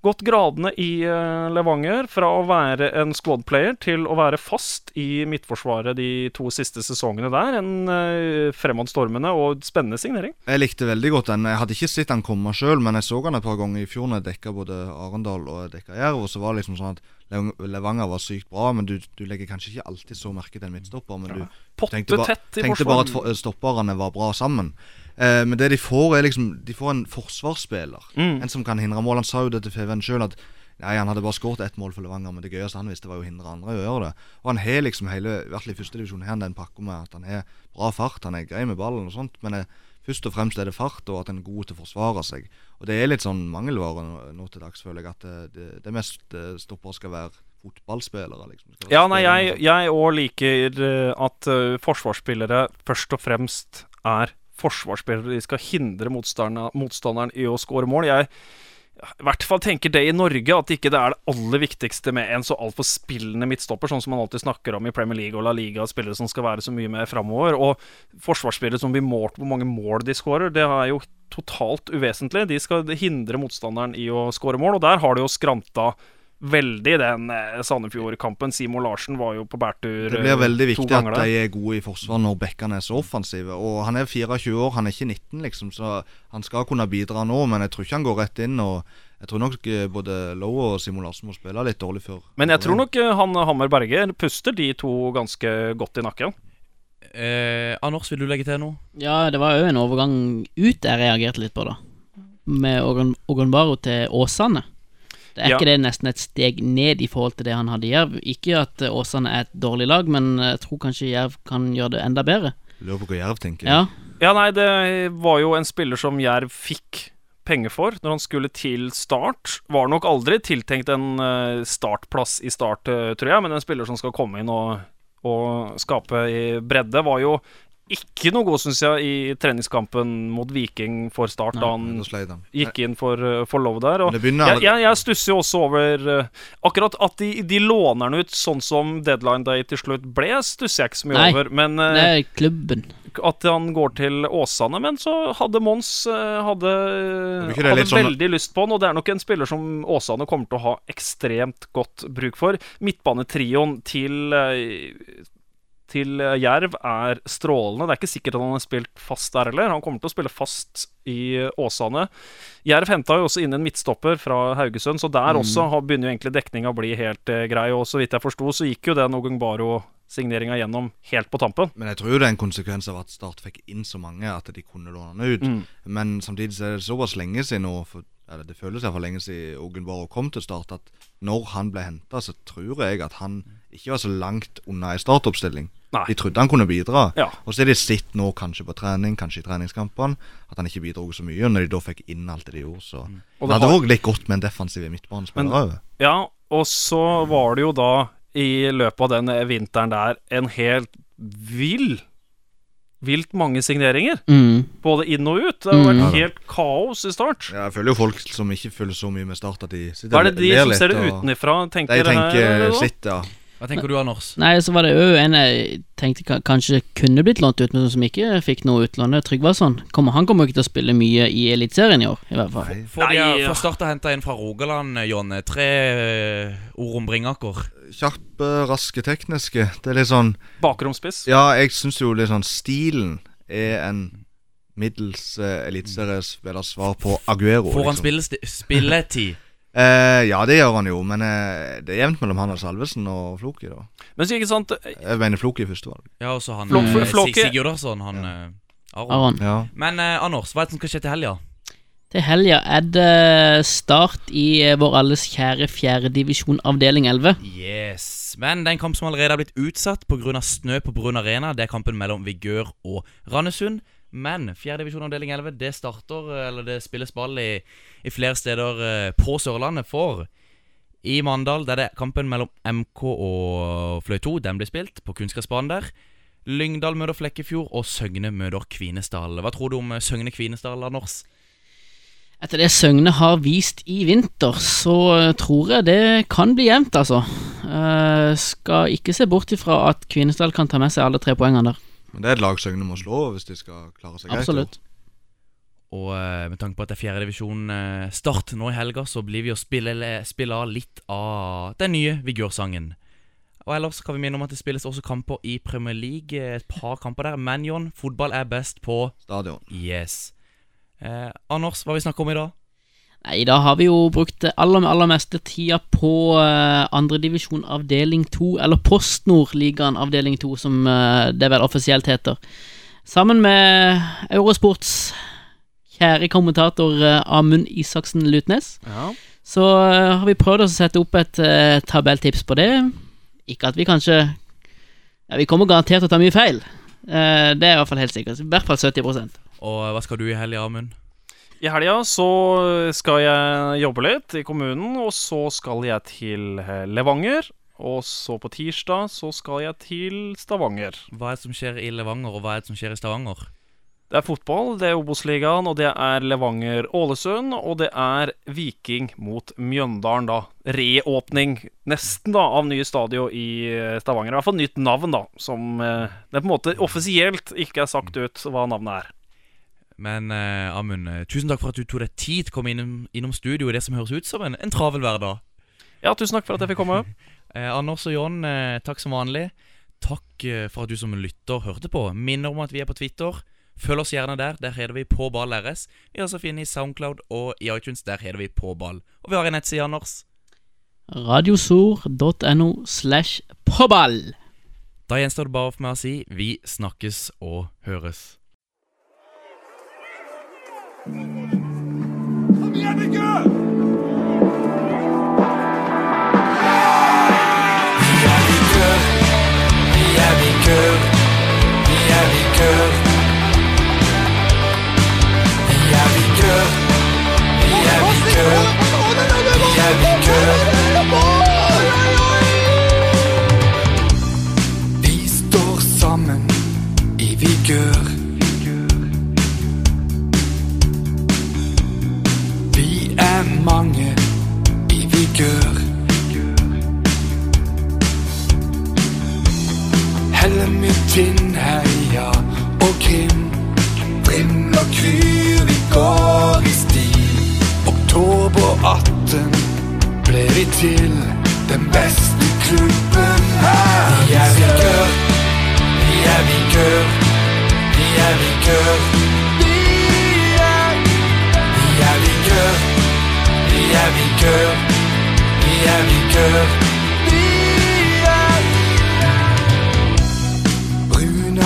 Gått gradene i eh, Levanger fra å være en squad player til å være fast i midtforsvaret de to siste sesongene der. En uh, fremadstormende og spennende signering. Jeg likte veldig godt den. Jeg hadde ikke sett den komme sjøl, men jeg så den et par ganger i fjor når jeg dekka både Arendal og jeg dekka Jerv. Og så var det liksom sånn at Levanger var sykt bra, men du, du legger kanskje ikke alltid så merke til en midtstopper. Men du tenkte, ba, tenkte bare at stopperne var bra sammen. Eh, men det de får, er liksom De får en forsvarsspiller. Mm. En som kan hindre mål. Han sa jo det til FVN sjøl at Nei, Han hadde bare skåret ett mål for Levanger, men det gøyeste han visste, var jo å hindre andre å gjøre det. Og han har liksom hele, i hvert fall i førstedivisjon, har han den pakka med at han har bra fart, han er grei med ballen og sånt. Men jeg først og fremst er det fart, og at en er god til å forsvare seg. Og det er litt sånn mangelvare nå, nå til dags, føler jeg, at det, det, det mest eh, stopper skal være fotballspillere. liksom. Skal Ja, nei, jeg òg liker eh, at uh, forsvarsspillere først og fremst er forsvarsspillere. De skal hindre motstanderen, motstanderen i å skåre mål. Jeg i hvert fall tenker det i Norge, at ikke det er det aller viktigste med en så altfor spillende midtstopper, sånn som man alltid snakker om i Premier League og La Liga, spillere som skal være så mye med framover. Og forsvarsspillere som blir målt på hvor mange mål de skårer, det er jo totalt uvesentlig. De skal hindre motstanderen i å skåre mål, og der har det jo skranta veldig, den eh, Sandefjord-kampen. Simon Larsen var jo på bærtur Det blir eh, veldig viktig at de er gode i forsvar når bekkene er så offensive. Og Han er 24 år, han er ikke 19, liksom, så han skal kunne bidra nå. Men jeg tror ikke han går rett inn. og Jeg tror nok eh, både Lowe og Simon Larsen må spille litt dårlig før. Men jeg tror nok han Hammer Berge puster de to ganske godt i nakken. Eh, Anders, vil du legge til noe? Ja, det var jo en overgang ut jeg reagerte litt på, da. Med Ogon- Ogonbaro til Åsane. Det er Ja. ikke det nesten et steg ned i forhold til det han hadde i Jerv? Ikke at eh, Åsane er et dårlig lag, men jeg tror kanskje Jerv kan gjøre det enda bedre. Lurer på hva Jerv tenker. Ja. Ja, nei, det var jo en spiller som Jerv fikk penger for når han skulle til Start. Var nok aldri tiltenkt en eh, startplass i Start, eh, tror jeg, men en spiller som skal komme inn og, og skape i bredde, var jo ikke noe god, syns jeg, i treningskampen mot Viking for Start da han gikk inn for, eh, for Love der. Og jeg, jeg, jeg stusser jo også over uh, Akkurat at de, de låner den ut sånn som deadline day til slutt ble, stusser jeg ikke så mye Nei, over. Men uh, Det er klubben. at han går til Åsane, men så hadde Mons uh, hadde, hadde sånn- veldig lyst på han, og det er nok en spiller som Åsane kommer til å ha ekstremt godt bruk for. Midtbanetrioen til eh, til eh, Jerv er strålende. Det er ikke sikkert at han har spilt fast der heller. Han kommer til å spille fast i eh, Åsane. Jerv henta jo også inn en midtstopper fra Haugesund, så der Mm. også begynner jo egentlig dekninga å bli helt eh, grei. Og så vidt jeg forsto, så gikk jo den Ogungbaro-signeringa gjennom helt på tampen. Men jeg tror det er en konsekvens av at Start fikk inn så mange at de kunne låne han ut. Mm. Men samtidig så er det såpass lenge siden nå, for, eller det føles iallfall lenge siden Ogunbaro kom til Start, at når han ble henta, så tror jeg at han ikke var så langt unna ei startoppstilling. Nei. De trodde han kunne bidra. Ja. Og så er de sett nå kanskje på trening, kanskje i treningskampene, at han ikke bidro så mye. Når de da fikk inn alt det de gjorde, så Mm. Og Det hadde òg har- litt godt med en defensiv midtbanespiller òg. Ja, og så var det jo da, i løpet av den vinteren der, en helt vill Vilt mange signeringer. Mm. Både inn og ut. Det har vært Mm. helt kaos i start. Ja, jeg føler jo folk som ikke følger så mye med Start, at de sitter Hva er det de som litt, ser det og- utenfra, tenker De tenker sitt, ja. Hva tenker du, Anders? Nei, så var det jo en jeg tenkte kanskje kunne blitt lånt ut, men som ikke fikk noe utlån. Tryggvason. Kommer, han kommer jo ikke til å spille mye i Eliteserien i år, i hvert fall. For de Nei, er for Start har henta en fra Rogaland, Jonne. Tre eh, ord om Bringaker. Kjappe, raske, tekniske. Det er litt sånn Bakromspiss. Ja, jeg syns jo litt sånn stilen er en middels uh, eliteseriespillers svar på Aguero. Får han liksom. spilletid? Eh, ja, det gjør han jo, men eh, det er jevnt mellom han og Salvesen og Floki, da. Men så ikke sant Jeg mener Floki i første valg. Ja, og så han Flok- eh, Floke- Sigurdarsson, han ja. Aron. Aron. Ja. Men eh, Anders, hva er det som skal skje til helga? Til helga er det start i eh, vår alles kjære fjerdedivisjon avdeling 11. Yes. Men det er en kamp som allerede er blitt utsatt pga. snø på Brun Arena. Det er kampen mellom Vigør og Randesund. Men fjerdedivisjon avdeling 11 det starter, eller det spilles ball i, i flere steder eh, på Sørlandet. For i Mandal der det er kampen mellom MK og Fløy 2. Den blir spilt på kunstgressbanen der. Lyngdal møter Flekkefjord, og Søgne møter Kvinesdal. Hva tror du om eh, Søgne Kvinesdal, Anders? Etter det Søgne har vist i vinter, så eh, tror jeg det kan bli jevnt, altså. Eh, skal ikke se bort ifra at Kvinesdal kan ta med seg alle tre poengene der. Men det er et lag Søgne må slå hvis de skal klare seg greit. Absolutt. Og eh, med tanke på at det er fjerdedivisjon uh, start nå i helga, så blir vi å spille, spille litt av den nye Vigør-sangen. Og ellers kan vi minne om at det spilles også kamper i Premier League. eh, Et par kamper der. Men Jon, fotball er best på Stadion. Yes. Eh, Anders, hva har vi snakker om i dag? Nei, da har vi jo brukt det aller, aller meste tida på uh, andredivisjon avdeling 2, eller PostNord-ligaen avdeling 2, som uh, det vel offisielt heter. Sammen med Eurosports kjære kommentator uh, Amund Isaksen Lutnes, Ja. så uh, har vi prøvd å sette opp et uh, tabelltips på det. Ikke at vi kanskje Ja, vi kommer garantert til å ta mye feil. Eh, det er i hvert fall helt sikkert. I hvert fall 70 Og hva skal du i helga, Amund? I helga så skal jeg jobbe litt i kommunen, og så skal jeg til eh, Levanger. Og så på tirsdag så skal jeg til Stavanger. Hva er det som skjer i Levanger, og hva er det som skjer i Stavanger? Det er fotball, det er Obos-ligaen, og det er Levanger-Ålesund, og det er Viking mot Mjøndalen, da. Reåpning, nesten, da, av nye stadion i eh, Stavanger. I hvert fall nytt navn, da, som eh, det på en måte offisielt ikke er sagt ut hva navnet er. Men eh, Amund, eh, tusen takk for at du tok deg tid til å komme innom, innom studio i det som høres ut som en, en travel hverdag. Ja, tusen takk for at jeg fikk komme. (laughs) Eh, Anders og John, eh, takk som vanlig. Takk eh, for at du som lytter hørte på. Minner om at vi er på Twitter. Følg oss gjerne der. Der heter vi På ball RS. Vi er også funnet i Soundcloud og i iTunes. Der heter vi På ball. Og vi har en nettside, Anders. Radiosor.no slash påball. Da gjenstår det bare for meg å si vi snakkes og høres. Kom igjen, gutt! Vi står sammen i vigør. Er mange i vigør. Hellemyr, Heia og Krim. Brim og Kryr, vi går i stil. Oktober 18 ble vi til den beste klubben her. Vi er vigør, vi er vigør, vi er vigør. et avec eux, et avec. Brune